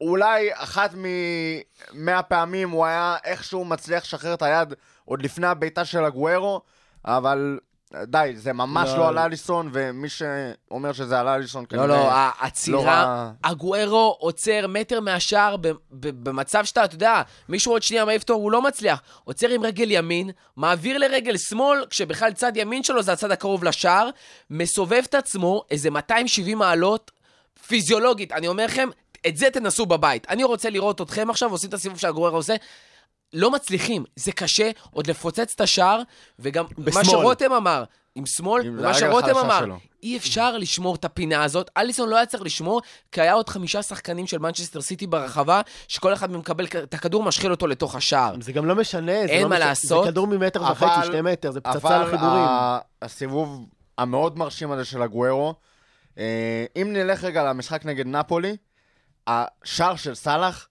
E: אולי אחת ממאה פעמים הוא היה איכשהו מצליח לשחרר את היד עוד לפני הבעיטה של הגוארו, אבל די, זה ממש
F: לא.
E: לא על אליסון, ומי שאומר שזה על אליסון
C: לא, לא,
E: לא
C: העצירה,
E: ראה.
C: הגוארו עוצר מטר מהשער ב- ב- במצב שאתה, אתה יודע, מישהו עוד שנייה מעיף אותו, הוא לא מצליח. עוצר עם רגל ימין, מעביר לרגל שמאל, כשבכלל צד ימין שלו זה הצד הקרוב לשער, מסובב את עצמו איזה 270 מעלות פיזיולוגית. אני אומר לכם, את זה תנסו בבית. אני רוצה לראות אתכם עכשיו עושים את הסיבוב שהגוארו עושה. לא מצליחים, זה קשה עוד לפוצץ את השער, וגם מה
F: בשמאל.
C: שרותם אמר, עם שמאל,
E: עם
C: ומה
E: הרגל
C: שרותם אמר,
E: שלו.
C: אי אפשר לשמור את הפינה הזאת. אליסון לא היה צריך לשמור, כי היה עוד חמישה שחקנים של מנצ'סטר סיטי ברחבה, שכל אחד מהם מקבל את הכדור, משחיל אותו לתוך השער.
F: זה גם לא משנה, זה
C: אין
F: לא
C: מה
F: משנה.
C: לעשות.
F: זה כדור ממטר
E: אבל-
F: וחצי, שתי מטר, זה פצצה
E: אבל
F: לחיבורים.
E: ה- הסיבוב המאוד מרשים הזה של הגוארו, אה, אם נלך רגע למשחק נגד נפולי, השער של סאלח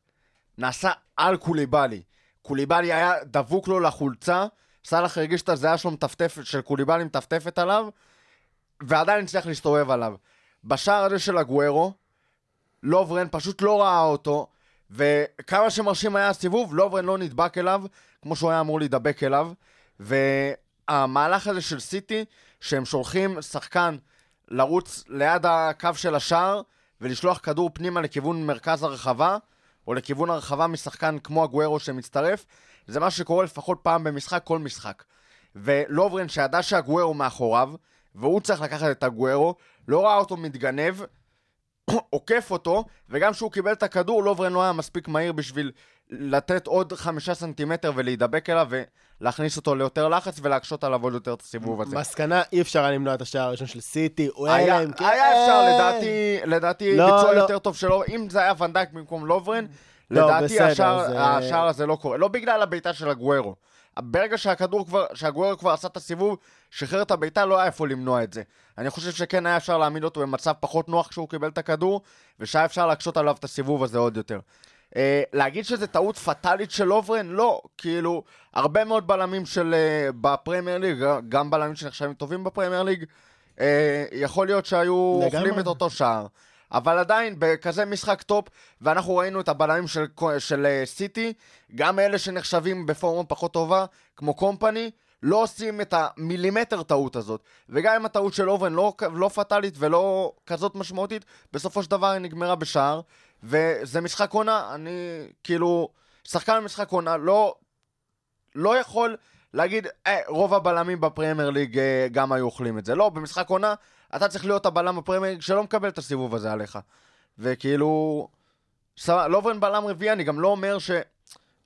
E: נעשה על קוליבאלי. קוליבאלי היה דבוק לו לחולצה, סאלח הרגיש את הזיעה שלו מטפטפת, של קוליבאלי מטפטפת עליו, ועדיין הצליח להסתובב עליו. בשער הזה של הגוארו, לוברן פשוט לא ראה אותו, וכמה שמרשים היה הסיבוב, לוברן לא נדבק אליו, כמו שהוא היה אמור להידבק אליו, והמהלך הזה של סיטי, שהם שולחים שחקן לרוץ ליד הקו של השער ולשלוח כדור פנימה לכיוון מרכז הרחבה, או לכיוון הרחבה משחקן כמו הגוארו שמצטרף, זה מה שקורה לפחות פעם במשחק, כל משחק. ולוברן, שידע שהגוארו מאחוריו, והוא צריך לקחת את הגוארו, לא ראה אותו מתגנב, עוקף אותו, וגם כשהוא קיבל את הכדור, לוברן לא היה מספיק מהיר בשביל לתת עוד חמישה סנטימטר ולהידבק אליו ולהכניס אותו ליותר לחץ ולהקשות עליו עוד יותר את הסיבוב הזה.
F: מסקנה, אי אפשר היה למנוע את השער הראשון של סיטי, הוא היה להם...
E: היה אפשר, לדעתי, לדעתי
F: לא,
E: ביצוע
F: לא.
E: יותר טוב שלו, אם זה היה ונדייק במקום לוברן,
F: לא,
E: לדעתי השער,
F: זה-
E: השער הזה לא קורה. לא בגלל הבעיטה של הגוארו. ברגע שהכדור כבר, שהגוארו כבר עשה את הסיבוב, שחרר את הבעיטה, לא היה איפה למנוע את זה. אני חושב שכן היה אפשר להעמיד אותו במצב פחות נוח כשהוא קיבל את הכדור, ושהיה אפשר להקשות עליו את הסיבוב הזה עוד יותר. Uh, להגיד שזה טעות פטאלית של לוברן? לא. כאילו, הרבה מאוד בלמים של... Uh, בפרמייר ליג, גם בלמים שנחשבים טובים בפרמייר ליג, uh, יכול להיות שהיו. אוכלים את אותו שער. אבל עדיין, בכזה משחק טופ, ואנחנו ראינו את הבלמים של, של אה, סיטי, גם אלה שנחשבים בפורמה פחות טובה, כמו קומפני, לא עושים את המילימטר טעות הזאת. וגם אם הטעות של לוברן לא, לא פטאלית ולא כזאת משמעותית, בסופו של דבר היא נגמרה בשער. וזה משחק עונה, אני כאילו, שחקן במשחק עונה לא, לא יכול להגיד, אה, רוב הבלמים בפרמייר ליג אה, גם היו אוכלים את זה. לא, במשחק עונה, אתה צריך להיות הבלם בפרמייר ליג שלא מקבל את הסיבוב הזה עליך. וכאילו, סבבה, לוברן בלם רביעי, אני גם לא אומר ש...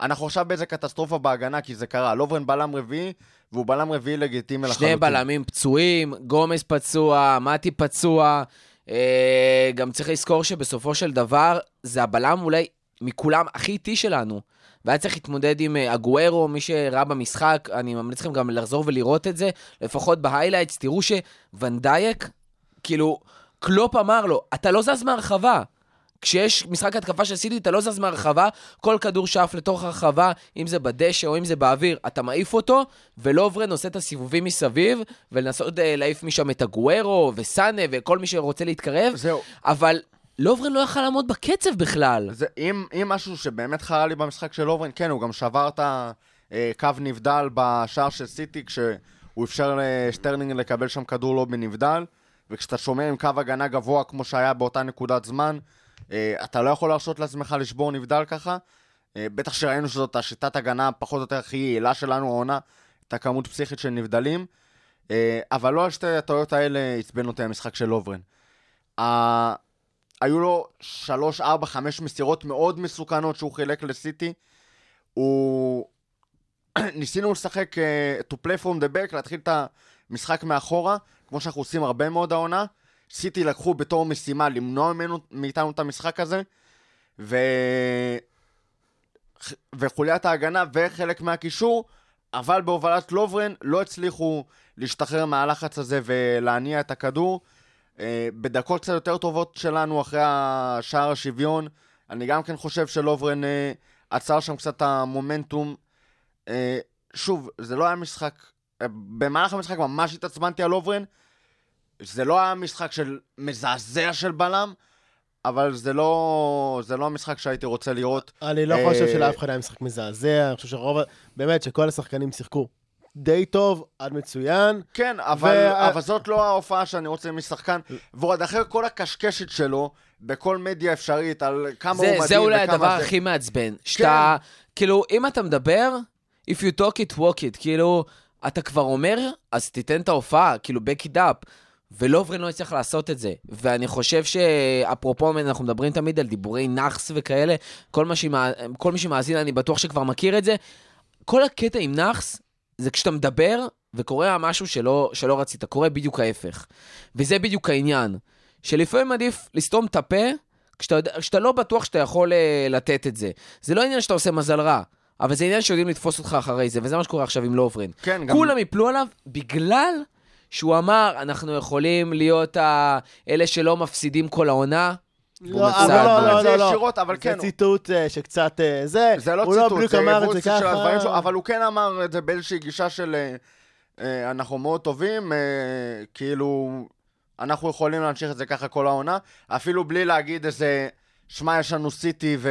E: אנחנו עכשיו באיזה קטסטרופה בהגנה, כי זה קרה. לוברן בלם רביעי, והוא בלם רביעי לגיטימי לחלוטין.
C: שני בלמים פצועים, גומז פצוע, מתי פצוע. אה, גם צריך לזכור שבסופו של דבר, זה הבלם אולי מכולם הכי איטי שלנו. והיה צריך להתמודד עם אה, אגוארו, מי שראה במשחק, אני ממליץ לכם גם לחזור ולראות את זה, לפחות ב highlights, תראו שוונדייק, כאילו, קלופ אמר לו, אתה לא זז מהרחבה. כשיש משחק התקפה של סיטי, אתה לא זז מהרחבה, כל כדור שעף לתוך הרחבה, אם זה בדשא או אם זה באוויר, אתה מעיף אותו, ולוברן עושה את הסיבובים מסביב, ולנסות אה, להעיף משם את אגוארו, וסאנה, וכל מי שרוצה להתקרב,
E: זהו.
C: אבל לוברן לא יכל לעמוד בקצב בכלל.
E: זה, אם, אם משהו שבאמת חרה לי במשחק של אורן, כן, הוא גם שבר את הקו נבדל בשער של סיטי, כשהוא אפשר לשטרלינג לקבל שם כדור לא בנבדל, וכשאתה שומר עם קו הגנה גבוה כמו שהיה באותה נקודת זמן, אה, אתה לא יכול להרשות לעצמך לשבור נבדל ככה. אה, בטח שראינו שזאת השיטת הגנה פחות או יותר הכי יעילה שלנו העונה, את הכמות פסיכית של נבדלים. אה, אבל לא על שתי הטעויות האלה עצבן אותי המשחק של לוברן. היו לו שלוש, ארבע, חמש מסירות מאוד מסוכנות שהוא חילק לסיטי. הוא... ניסינו לשחק uh, to play from the back, להתחיל את המשחק מאחורה, כמו שאנחנו עושים הרבה מאוד העונה. סיטי לקחו בתור משימה למנוע ממנו, מאיתנו את המשחק הזה, ו... וחוליית ההגנה וחלק מהקישור, אבל בהובלת לוברן לא הצליחו להשתחרר מהלחץ הזה ולהניע את הכדור. אה, בדקות קצת יותר טובות שלנו אחרי השער השוויון, אני גם כן חושב שלוברן אה, עצר שם קצת המומנטום. אה, שוב, זה לא היה משחק, במהלך המשחק ממש התעצבנתי על לוברן. זה לא היה משחק של מזעזע של בלם, אבל זה לא, זה לא המשחק שהייתי רוצה לראות.
F: אני לא חושב שלאף אחד היה משחק מזעזע, אני חושב שרוב, באמת, שכל השחקנים שיחקו די טוב, עד מצוין.
E: כן, אבל,
F: וה-
E: אבל זאת לא ההופעה שאני רוצה משחקן. ועוד אחרי כל הקשקשת שלו, בכל מדיה אפשרית, על כמה הוא
C: זה,
E: מדהים
C: זה אולי
E: וכמה
C: הדבר
E: זה... כן.
C: הכי מעצבן. שאתה, כאילו, אם אתה מדבר, if you talk it, walk it. כאילו, אתה כבר אומר, אז תיתן את ההופעה, כאילו, back it up. ולוברן לא יצטרך לעשות את זה. ואני חושב שאפרופו, אנחנו מדברים תמיד על דיבורי נאחס וכאלה, כל, מה שמע... כל מי שמאזין, אני בטוח שכבר מכיר את זה. כל הקטע עם נאחס, זה כשאתה מדבר וקורה משהו שלא, שלא רצית, קורה בדיוק ההפך. וזה בדיוק העניין. שלפעמים עדיף לסתום את הפה כשאתה, כשאתה לא בטוח שאתה יכול אה, לתת את זה. זה לא עניין שאתה עושה מזל רע, אבל זה עניין שיודעים לתפוס אותך אחרי זה, וזה מה שקורה עכשיו עם לוברן.
E: כן, גם...
C: כולם יפלו עליו בגלל שהוא אמר, אנחנו יכולים להיות ה... אלה שלא מפסידים כל העונה.
F: לא, אבל לא, לא, לא, לא.
E: ישירות, אבל כן,
F: זה ציטוט אה, שקצת אה, זה.
E: זה לא
F: לא
E: ציטוט, זה
F: אמר את
E: אבולוציה
F: זה
E: של הדברים שלו,
F: ככה.
E: אבל הוא כן אמר את זה באיזושהי גישה של אה, אנחנו מאוד טובים, כאילו, אנחנו יכולים להמשיך את זה ככה כל העונה, אפילו בלי להגיד איזה, שמע, יש לנו סיטי ו...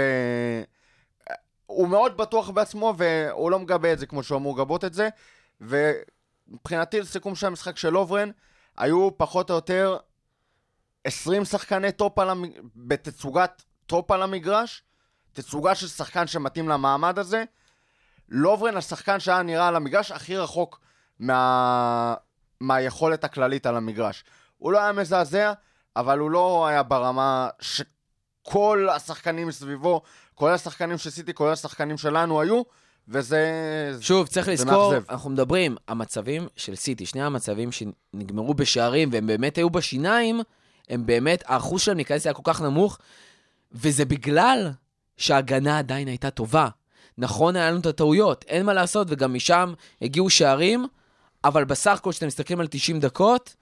E: הוא מאוד בטוח בעצמו, והוא לא מגבה את זה כמו שהוא אמור לגבות את זה, ומבחינתי, לסיכום של המשחק של לוברן, היו פחות או יותר 20 שחקני טופ על המ... בתצוגת טופ על המגרש, תצוגה של שחקן שמתאים למעמד הזה. לוברן השחקן שהיה נראה על המגרש הכי רחוק מה... מהיכולת הכללית על המגרש. הוא לא היה מזעזע, אבל הוא לא היה ברמה שכל השחקנים מסביבו, כולל השחקנים של סיטי, כולל השחקנים שלנו היו, וזה...
C: שוב, צריך לזכור,
E: מאכזב.
C: אנחנו מדברים, המצבים של סיטי, שני המצבים שנגמרו בשערים, והם באמת היו בשיניים, הם באמת, האחוז שלהם להיכנס היה כל כך נמוך, וזה בגלל שההגנה עדיין הייתה טובה. נכון, היה לנו את הטעויות, אין מה לעשות, וגם משם הגיעו שערים, אבל בסך הכל, כשאתם מסתכלים על 90 דקות,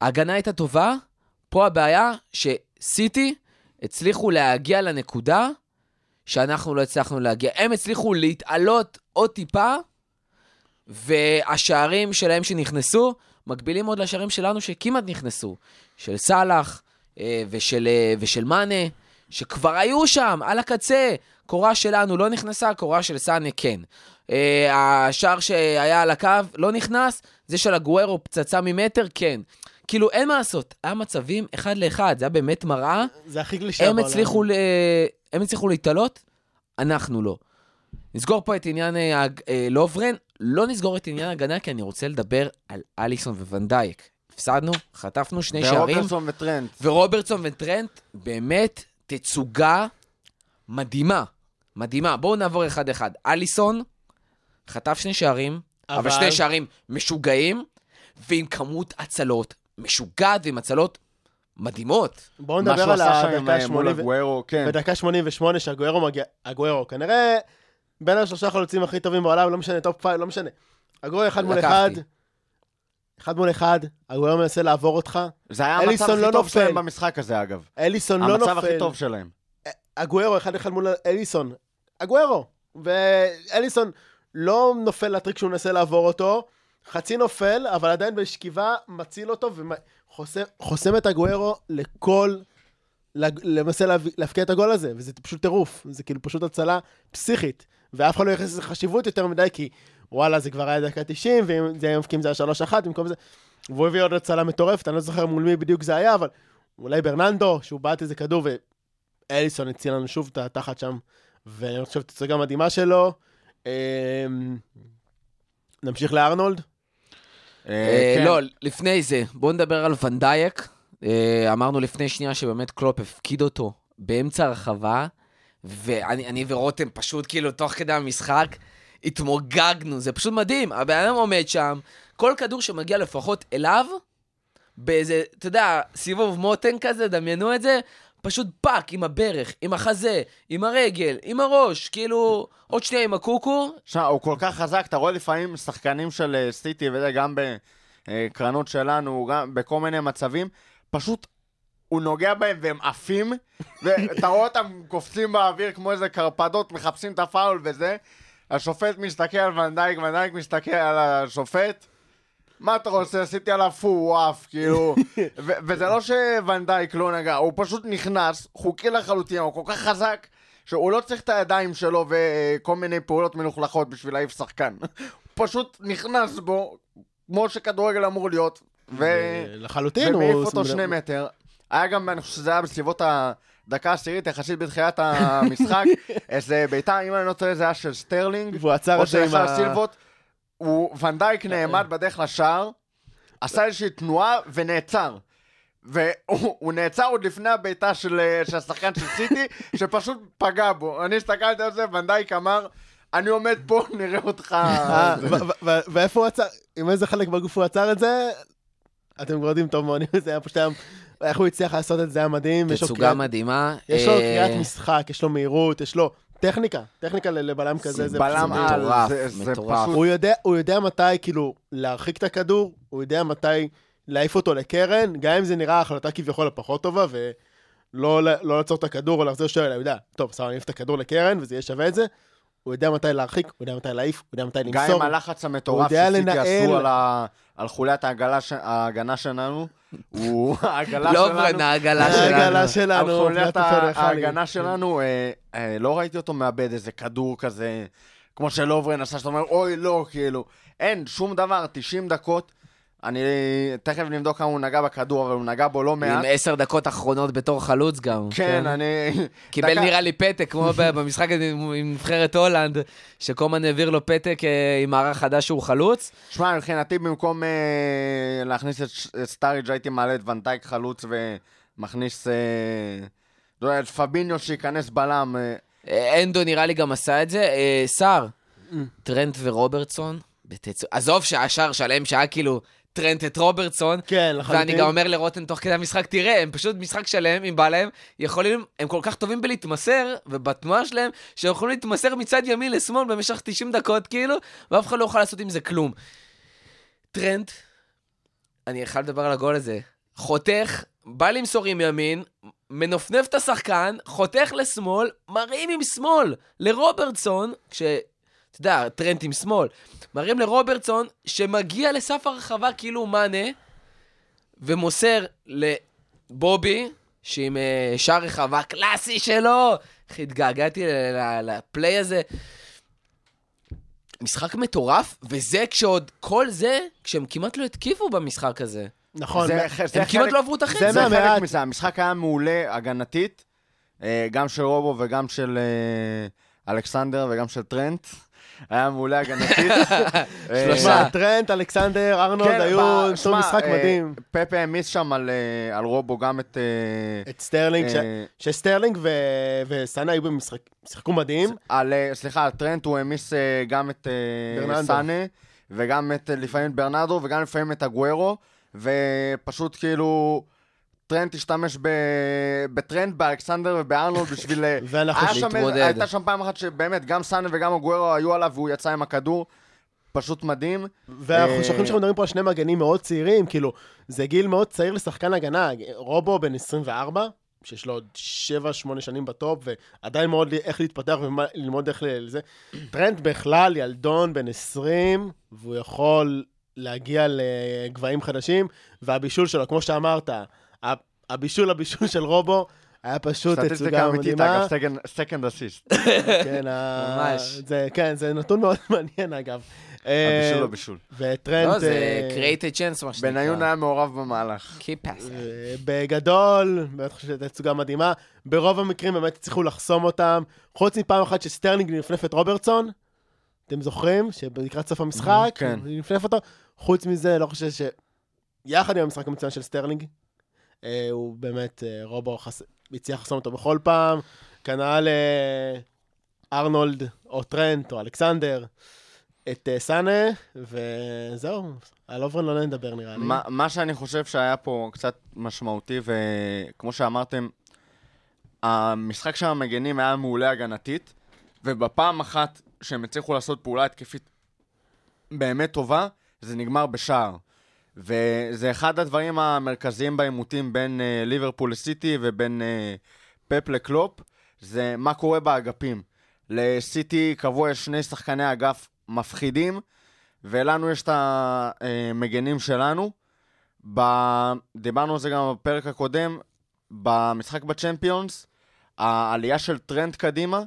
C: ההגנה הייתה טובה, פה הבעיה שסיטי הצליחו להגיע לנקודה שאנחנו לא הצלחנו להגיע. הם הצליחו להתעלות עוד טיפה, והשערים שלהם שנכנסו, מקבילים עוד לשערים שלנו שכמעט נכנסו. של סאלח אה, ושל, אה, ושל מאנה, שכבר היו שם, על הקצה. קורה שלנו לא נכנסה, קורה של סאנה כן. אה, השער שהיה על הקו לא נכנס, זה של הגוארו פצצה ממטר, כן. כאילו, אין מה לעשות, היה מצבים אחד לאחד, זה היה באמת מראה.
F: זה הכי קלישה
C: הצליחו, ל... הם הצליחו להתעלות, אנחנו לא. נסגור פה את עניין לוברן, לא נסגור את עניין ההגנה, כי אני רוצה לדבר על אליסון וונדייק. הפסדנו, חטפנו שני שערים,
E: ורוברטסון וטרנט.
C: ורוברטסון וטרנט, באמת תצוגה מדהימה. מדהימה. בואו נעבור אחד-אחד. אליסון חטף שני שערים, אבל,
F: אבל-
C: שני שערים משוגעים, ועם כמות הצלות משוגעת ועם הצלות מדהימות.
F: בואו נדבר על הדקה
E: עם, אה, מול
F: ה-80.
E: אגוארו, כן.
F: בדקה 88 שאגוארו מגיע, אגוארו, כנראה בין השלושה חלוצים הכי טובים בעולם, לא משנה, top five, לא משנה. אגוארו אחד מול אחד. אחד מול אחד, אגוארו מנסה לעבור אותך,
E: זה היה המצב הכי
F: לא
E: טוב
F: נופל.
E: שלהם במשחק הזה, אגב.
F: אליסון לא
E: המצב הכי
F: נופל.
E: טוב שלהם.
F: אגוארו אחד אחד מול אליסון, אגוארו, ואליסון לא נופל לטריק שהוא מנסה לעבור אותו, חצי נופל, אבל עדיין בשכיבה מציל אותו וחוסם את הגוארו לכל, למעשה להבקיע את הגול הזה, וזה פשוט טירוף, זה כאילו פשוט הצלה פסיכית, ואף אחד לא ייחס לזה חשיבות יותר מדי, כי וואלה, זה כבר היה דקה 90, ואם זה היה מבקיעים זה היה 3-1 במקום זה, והוא הביא עוד הצלה מטורפת, אני לא זוכר מול מי בדיוק זה היה, אבל אולי ברננדו, שהוא בעט איזה כדור, ואליסון הציל לנו שוב את התחת שם, ואני חושב שזו גם מדהימה שלו. אמ, נמשיך לארנולד.
E: אה,
C: אה,
E: כן.
C: לא, לפני זה, בואו נדבר על ון דייק. אה, אמרנו לפני שנייה שבאמת קלופ הפקיד אותו באמצע הרחבה, ואני אני ורותם פשוט כאילו תוך כדי המשחק התמוגגנו, זה פשוט מדהים. הבן אדם עומד שם, כל כדור שמגיע לפחות אליו, באיזה, אתה יודע, סיבוב מותן כזה, דמיינו את זה, פשוט פאק עם הברך, עם החזה, עם הרגל, עם הראש, כאילו, עוד שנייה עם הקוקו,
E: שמע, הוא כל כך חזק, אתה רואה לפעמים שחקנים של אה, סיטי, וזה גם בקרנות שלנו, גם בכל מיני מצבים, פשוט הוא נוגע בהם והם עפים, ואתה רואה אותם קופצים באוויר כמו איזה קרפדות, מחפשים את הפאול וזה. השופט מסתכל על ונדייק, ונדייק מסתכל על השופט. מה אתה רוצה? עשיתי עליו פו, הוא עף, כאילו. ו- וזה לא שוונדייק לא נגע, הוא פשוט נכנס, חוקי לחלוטין, הוא כל כך חזק, שהוא לא צריך את הידיים שלו וכל מיני פעולות מלוכלכות בשביל להעיף שחקן. הוא פשוט נכנס בו, כמו שכדורגל אמור להיות, ו...
F: לחלוטין,
E: ומעיף
F: הוא...
E: אותו שני מטר. היה גם, אני חושב שזה היה בסביבות הדקה העשירית, יחסית בתחילת המשחק, איזה בעיטה, אם אני לא טועה, זה היה של סטרלינג,
F: והוא עצר
E: או של
F: ה...
E: הסילבות. הוא, ון דייק נעמד בדרך לשער, עשה איזושהי תנועה ונעצר. והוא הוא נעצר עוד לפני הבעיטה של, אה, של השחקן של סיטי, שפשוט פגע בו. אני הסתכלתי על זה, ונדייק אמר, אני עומד פה, נראה אותך...
F: אה, ואיפה הוא עצר? עם איזה חלק בגוף הוא עצר את זה? אתם כבר יודעים טוב מאוד, זה היה פשוט. איך הוא הצליח לעשות את זה היה מדהים.
C: תצוגה
F: קריאת-
C: מדהימה.
F: יש לו
C: אה,
F: קריאת משחק, יש לו מהירות, יש לו טכניקה, טכניקה ל- לבלם כזה. זה
E: בלם על,
C: מטורף,
E: זה, זה
C: מטורף.
E: פשוט...
F: הוא יודע, הוא יודע מתי כאילו להרחיק את הכדור, הוא יודע מתי להעיף אותו לקרן, גם אם זה נראה החלטה כביכול הפחות טובה, ולא לא לעצור את הכדור או להחזיר שוער, אלא הוא יודע, טוב, בסדר, אני אעיף את הכדור לקרן וזה יהיה שווה את זה. הוא יודע מתי להרחיק, הוא יודע מתי להעיף, הוא יודע מתי
E: גם
F: למסור.
E: עם הלחץ המטורף שסיטי
F: לנהל.
E: עשו על, ה... על חוליית העגלה ש... ההגנה שלנו, הוא... העגלה
C: לא
E: שלנו...
C: ברן, העגלה שלנו.
F: העגלה
E: על
F: שלנו,
E: חוליית. ההגנה שלנו, אה, אה, לא ראיתי אותו מאבד איזה כדור כזה, כמו שלוברן עשה, שאתה אומר, אוי, לא, כאילו. אין, שום דבר, 90 דקות. אני תכף נבדוק כמה הוא נגע בכדור, אבל הוא נגע בו לא
C: עם
E: מעט.
C: עשר דקות אחרונות בתור חלוץ גם.
E: כן, אני...
C: קיבל
E: דקה-
C: נראה לי פתק, כמו במשחק עם עם נבחרת הולנד, שקומן העביר לו פתק אה, עם מערך חדש שהוא חלוץ.
E: שמע, מבחינתי במקום אה, להכניס את, סטאריג' הייתי מעלה את ונדייק חלוץ ומכניס, אה, לא יודע, את פביניו שייכנס בלם. אה,
C: אה, אנדו נראה לי גם עשה את זה. אה, סער, טרנט ורוברטסון, בתצו... עזוב שהשער שלם שהיה כאילו טרנט את רוברטסון,
F: כן, לחלוטין.
C: ואני גם אומר לרוטן תוך כדי המשחק, תראה, הם פשוט משחק שלם עם בעליהם, יכולים, הם כל כך טובים בלהתמסר, ובתנועה שלהם, שהם יכולים להתמסר מצד ימין לשמאל במשך 90 דקות, כאילו, ואף אחד לא יכול לעשות עם זה כלום. טרנט, אני חייב לדבר על הגול הזה, חותך, בא למסור עם ימין, מנפנף את השחקן, חותך לשמאל, מרים עם שמאל לרוברטסון, כש... אתה יודע, טרנט עם שמאל, מרים לרוברטסון, שמגיע לסף הרחבה כאילו מאנה, ומוסר לבובי, שעם אה, שער רחבה קלאסי שלו, איך התגעגעתי ל- ל- לפליי הזה. משחק מטורף, וזה כשעוד, כל זה, כשהם כמעט לא התקיפו במשחק הזה.
F: נכון.
E: זה-
F: מה-
E: זה
C: הם כמעט
E: חלק-
C: לא עברו את החצי.
F: זה
E: זה חלק. מזה, המשחק היה מעולה הגנתית, אה, גם של רובו וגם של אה, אלכסנדר וגם של טרנט. היה מעולה הגנתית. אה,
C: שלושה.
F: שמע, טרנט, אלכסנדר, ארנולד
E: כן,
F: היו,
E: שמע,
F: משחק
E: אה,
F: מדהים.
E: פפ העמיס שם על, אה, על רובו גם את...
F: את סטרלינג, שסטרלינג וסאנה היו במשחק, שיחקו מדהים.
E: על, סליחה, על טרנט הוא העמיס גם את. סאנה, וגם את, לפעמים את ברנדו, וגם לפעמים את הגוורו, ופשוט כאילו, טרנט השתמש ב, בטרנט, באלכסנדר ובארנולד בשביל... אה,
F: ואנחנו
C: להתמודד.
E: הייתה שם פעם אחת שבאמת, גם סאנה וגם הגוורו היו עליו, והוא יצא עם הכדור, פשוט מדהים.
F: ואנחנו
E: אה,
F: שוכחים שאנחנו מדברים פה על שני מגנים מאוד צעירים, כאילו, זה גיל מאוד צעיר לשחקן הגנה. רובו בן 24, שיש לו עוד 7-8 שנים בטופ, ועדיין מאוד איך להתפתח וללמוד איך לזה. טרנט בכלל, ילדון בן 20, והוא יכול להגיע לגבהים חדשים, והבישול שלו, כמו שאמרת, הבישול הבישול של רובו היה פשוט
E: סטטיסטיקה
F: תצוגה
E: אמיתית,
F: מדהימה.
E: אגב, second assist.
F: כן,
C: ממש.
F: זה, כן, זה נתון מאוד מעניין, אגב. אה,
E: הבישול הבישול.
F: וטרנט...
C: לא, זה
F: אה,
C: create a chance, מה שנקרא.
E: בניון היה מעורב במהלך.
C: Key passing.
F: אה, בגדול, באמת חושב שזו תצוגה מדהימה. ברוב המקרים באמת הצליחו לחסום אותם. חוץ מפעם אחת שסטרלינג נפנף את רוברטסון, אתם זוכרים? שלקראת סוף המשחק,
E: כן.
F: נפנף אותו. חוץ מזה, לא חושב ש... יחד עם המשחק המצוין של סטרלינג, הוא באמת, אה, רובו חס... הצליח לחסום אותו בכל פעם. כנ"ל אה, ארנולד, או טרנט, או אלכסנדר, את אה, סאנה, וזהו. על לוברן לא נדבר נראה לי.
E: מה, מה שאני חושב שהיה פה קצת משמעותי, וכמו שאמרתם, המשחק של המגנים היה מעולה הגנתית, ובפעם אחת שהם הצליחו לעשות פעולה התקפית באמת טובה, זה נגמר בשער. וזה אחד הדברים המרכזיים בעימותים בין uh, ליברפול לסיטי ובין uh, פפ לקלופ, זה מה קורה באגפים. לסיטי קבוע יש שני שחקני אגף מפחידים, ולנו יש את המגנים שלנו. ב... דיברנו על זה גם בפרק הקודם, במשחק בצ'מפיונס, העלייה של טרנט קדימה,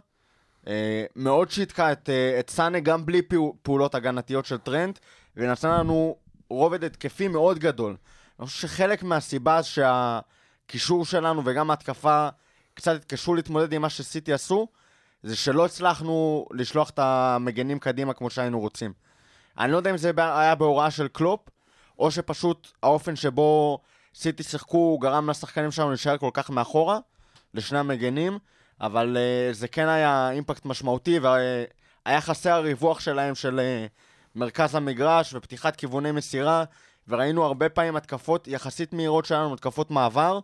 E: אה, מאוד שיתקה את, אה, את סאנה גם בלי פעו- פעולות הגנתיות של טרנט, ונתן לנו רובד התקפי מאוד גדול. אני חושב שחלק מהסיבה שהקישור שלנו וגם ההתקפה קצת התקשו להתמודד עם מה שסיטי עשו, זה שלא הצלחנו לשלוח את המגנים קדימה כמו שהיינו רוצים. אני לא יודע אם זה היה בהוראה של קלופ, או שפשוט האופן שבו סיטי שיחקו גרם לשחקנים שלנו להישאר כל כך מאחורה, לשני המגנים, אבל uh, זה כן היה אימפקט משמעותי, והיה חסר הריווח שלהם של uh, מרכז המגרש ופתיחת כיווני מסירה, וראינו הרבה פעמים התקפות יחסית מהירות שלנו, התקפות מעבר,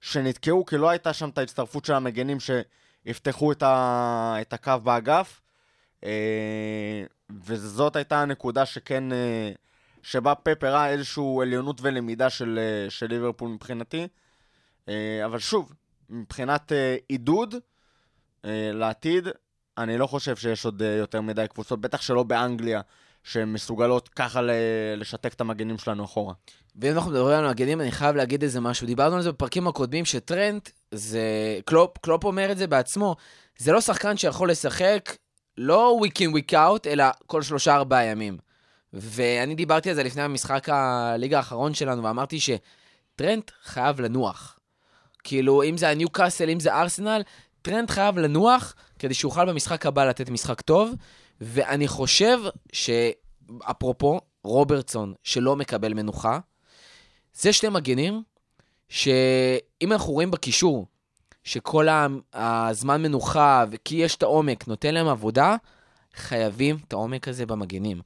E: שנתקעו כי לא הייתה שם את ההצטרפות של המגנים שיפתחו את, ה... את הקו באגף. אה, וזאת הייתה הנקודה שכן, אה, שבה פפ הראה איזושהי עליונות ולמידה של, אה, של ליברפול מבחינתי. אבל שוב, מבחינת עידוד לעתיד, אני לא חושב שיש עוד יותר מדי קבוצות, בטח שלא באנגליה, שהן מסוגלות ככה לשתק את המגנים שלנו אחורה.
C: ואם אנחנו מדברים על מגנים, אני חייב להגיד איזה משהו. דיברנו על זה בפרקים הקודמים, שטרנט, זה... קלופ, קלופ אומר את זה בעצמו, זה לא שחקן שיכול לשחק לא week in week out, אלא כל שלושה ארבעה ימים. ואני דיברתי על זה לפני המשחק הליגה האחרון שלנו, ואמרתי שטרנט חייב לנוח. כאילו, אם זה הניו קאסל, אם זה ארסנל, טרנט חייב לנוח כדי שיוכל במשחק הבא לתת משחק טוב, ואני חושב שאפרופו, רוברטסון, שלא מקבל מנוחה, זה שני מגנים, שאם אנחנו רואים בקישור, שכל הזמן מנוחה, וכי יש את העומק, נותן להם עבודה, חייבים את העומק הזה במגנים.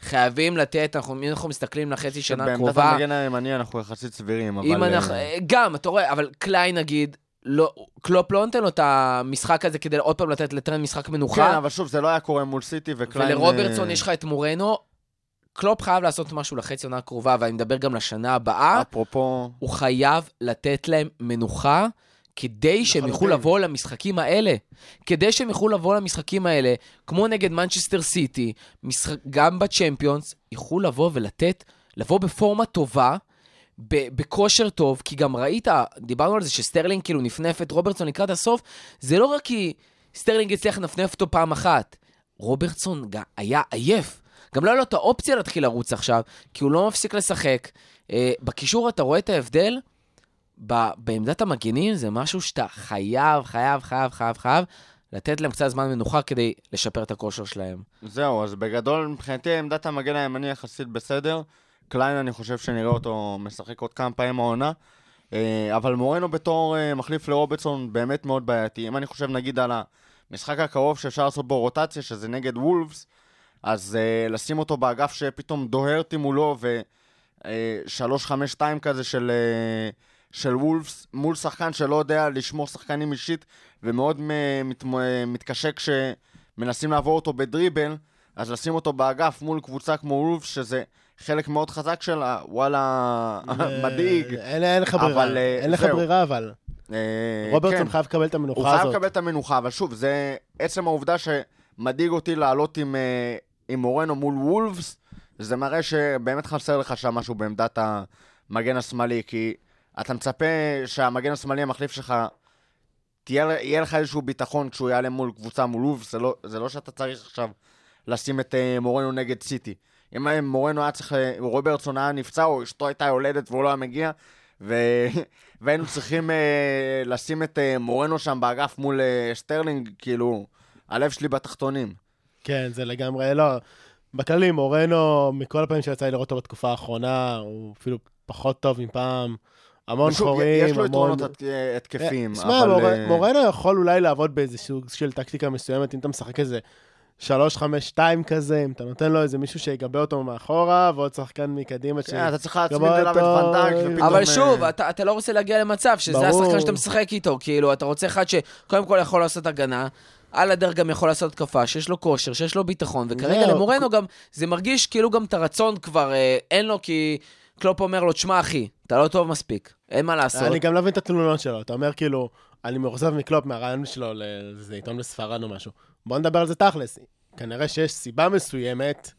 C: חייבים לתת, אנחנו, אם אנחנו מסתכלים לחצי שנה הקרובה,
E: המגן הימני אנחנו יחסית סבירים, אבל...
C: אם
E: אה,
C: אנחנו, גם, אתה רואה, אבל קליין נגיד, לא, קלופ לא נותן לו את המשחק הזה כדי עוד פעם לתת לטרנט משחק מנוחה.
E: כן, אבל שוב, זה לא היה קורה מול סיטי, וקליין...
C: ולרוברטסון
E: אה,
C: יש לך את מורנו. קלופ חייב לעשות משהו לחצי עונה הקרובה, ואני מדבר גם לשנה הבאה.
E: אפרופו...
C: הוא חייב לתת להם מנוחה, כדי שהם יוכלו. לבוא למשחקים האלה. כדי שהם יוכלו לבוא למשחקים האלה, כמו נגד מנצ'סטר סיטי, משחק, גם בצ'מפיונס, יוכלו לבוא ולתת, לבוא בפורמה טובה, בכושר טוב, כי גם ראית, דיברנו על זה שסטרלינג כאילו נפנף את רוברטסון לקראת הסוף, זה לא רק כי סטרלינג הצליח לנפנף אותו פעם אחת, רוברטסון היה עייף. גם לא היה לו את האופציה להתחיל לרוץ עכשיו, כי הוא לא מפסיק לשחק. אה, בקישור אתה רואה את ההבדל? בעמדת המגינים זה משהו שאתה חייב, חייב, חייב, חייב, חייב לתת להם קצת זמן מנוחה כדי לשפר את הכושר שלהם.
E: זהו, אז בגדול, מבחינתי עמדת המגן הימני יחסית בסדר. קליין, אני חושב שנראה אותו משחק עוד כמה פעמים העונה. אה, אבל מורנו בתור אה, מחליף לרוברטסון באמת מאוד בעייתי. אם אני חושב נגיד על המשחק הקרוב שאפשר לעשות בו רוטציה, שזה נגד וולפס, אז אה, לשים אותו באגף שפתאום דוהרתי מולו ו-3-5-2 כזה של, אה, של וולפס, מול שחקן שלא יודע לשמור שחקנים אישית ומאוד מ- מת, מתקשה כשמנסים לעבור אותו בדריבל, אז לשים אותו באגף מול קבוצה כמו וולפס, שזה חלק מאוד חזק שלה, וואלה, מדאיג.
F: אה, אין אין לך ברירה,
E: אה,
F: אין לך
E: זהו.
F: ברירה אבל.
E: אה,
F: רוברטסון
E: כן.
F: חייב לקבל את
E: הוא
F: המנוחה
E: חייב
F: הזאת.
E: לקבל את המנוחה, אבל שוב, זה עצם העובדה שמדאיג אותי לעלות עם, אה, מורנו מול וולפס, זה מראה שבאמת חסר לך שם משהו בעמדת המגן השמאלי, כי אתה מצפה שהמגן השמאלי המחליף שלך, תהיה, יהיה לך איזשהו ביטחון כשהוא יעלה מול קבוצה מול וולפס, זה לא, זה לא שאתה צריך עכשיו לשים את אה, מורנו נגד סיטי. אם מורנו היה צריך, אה, רוברטסון היה נפצע, או אשתו הייתה יולדת והוא לא היה מגיע, ו... והיינו צריכים אה, לשים את אה, מורנו שם באגף מול אה, שטרלינג, כאילו, הלב שלי בתחתונים.
F: כן, זה לגמרי, לא. בכללי, מורנו, מכל הפעמים שיצא לי לראות אותו בתקופה האחרונה, הוא אפילו פחות טוב מפעם. המון
E: ושוב,
F: חורים,
E: יש לו
F: המון...
E: יתרונות הת- אה, התקפים,
F: שמע,
E: אבל... אה,
F: מורנו יכול אולי לעבוד באיזה סוג של טקטיקה מסוימת, אם אתה משחק איזה 3-5-2 כזה, אם אתה נותן לו איזה מישהו שיגבה אותו מאחורה, ועוד שחקן מקדימה ש...
E: כן, אתה צריך להצמיד אליו את ונדייק, ופתאום...
C: אבל
E: אה,
C: שוב, אתה, אתה לא רוצה להגיע למצב שזה. השחקן שאתה משחק איתו. כאילו, אתה רוצה אחד שקודם כל יכול לעשות הגנה, על הדרך גם יכול לעשות התקפה, שיש לו כושר, שיש לו ביטחון, וכרגע. למורנו גם, זה מרגיש כאילו גם את הרצון כבר אה, אין לו, כי קלופ אומר לו, תשמע אחי, אתה לא טוב מספיק, אין מה לעשות.
F: אני גם לא מבין את התלונות שלו. אתה אומר כאילו, אני מאוכזב מקלופ מהרעיון שלו לאיזה עיתון בספרד או משהו. בוא נדבר על זה תכלס. כנראה שיש סיבה מסוימת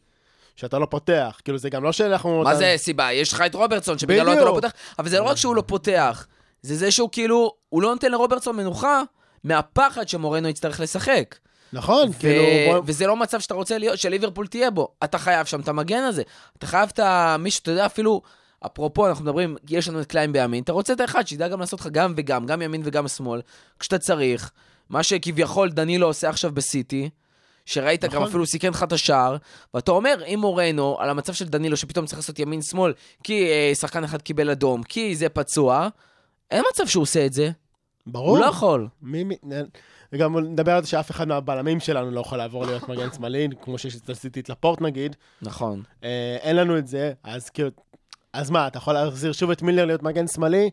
F: שאתה לא פותח. כאילו, זה גם לא שאנחנו...
C: מה
F: אתה-
C: זה סיבה? יש לך את רוברטסון, שבגללו אתה לא. פותח, אבל זה לא רק שהוא לא פותח, זה זה שהוא כאילו, הוא לא נותן לרוברטסון מנוחה מהפחד שמורנו יצטרך לשחק.
F: נכון,
C: ו-
F: כאילו... בוא-
C: וזה לא מצב שאתה רוצה להיות, שליברפול תהיה בו. אתה חייב שם את המגן הזה. אתה חייב את מישהו, אתה יודע, אפילו, אפרופו, אנחנו מדברים, יש לנו את קליין בימין, אתה רוצה את האחד שידע גם לעשות לך גם וגם, גם ימין וגם שמאל, כשאתה צריך. מה שכביכול דנילו עושה עכשיו בסיטי, שראית גם
F: נכון.
C: אפילו סיכן לך את השער, ואתה אומר, אם מורנו, על המצב של דנילו, שפתאום צריך לעשות ימין-שמאל, כי אה, שחקן אחד קיבל אדום, כי זה פצוע, אין מצב שהוא עושה את זה.
F: ברור.
C: הוא לא יכול.
F: מי... מי- וגם נדבר על זה שאף אחד מהבלמים שלנו לא יכול לעבור להיות מגן שמאלי, כמו שיש את לפורט נגיד.
C: נכון.
F: אה, אין לנו את זה, אז כאילו... אז מה, אתה יכול להחזיר שוב את מילר להיות מגן שמאלי?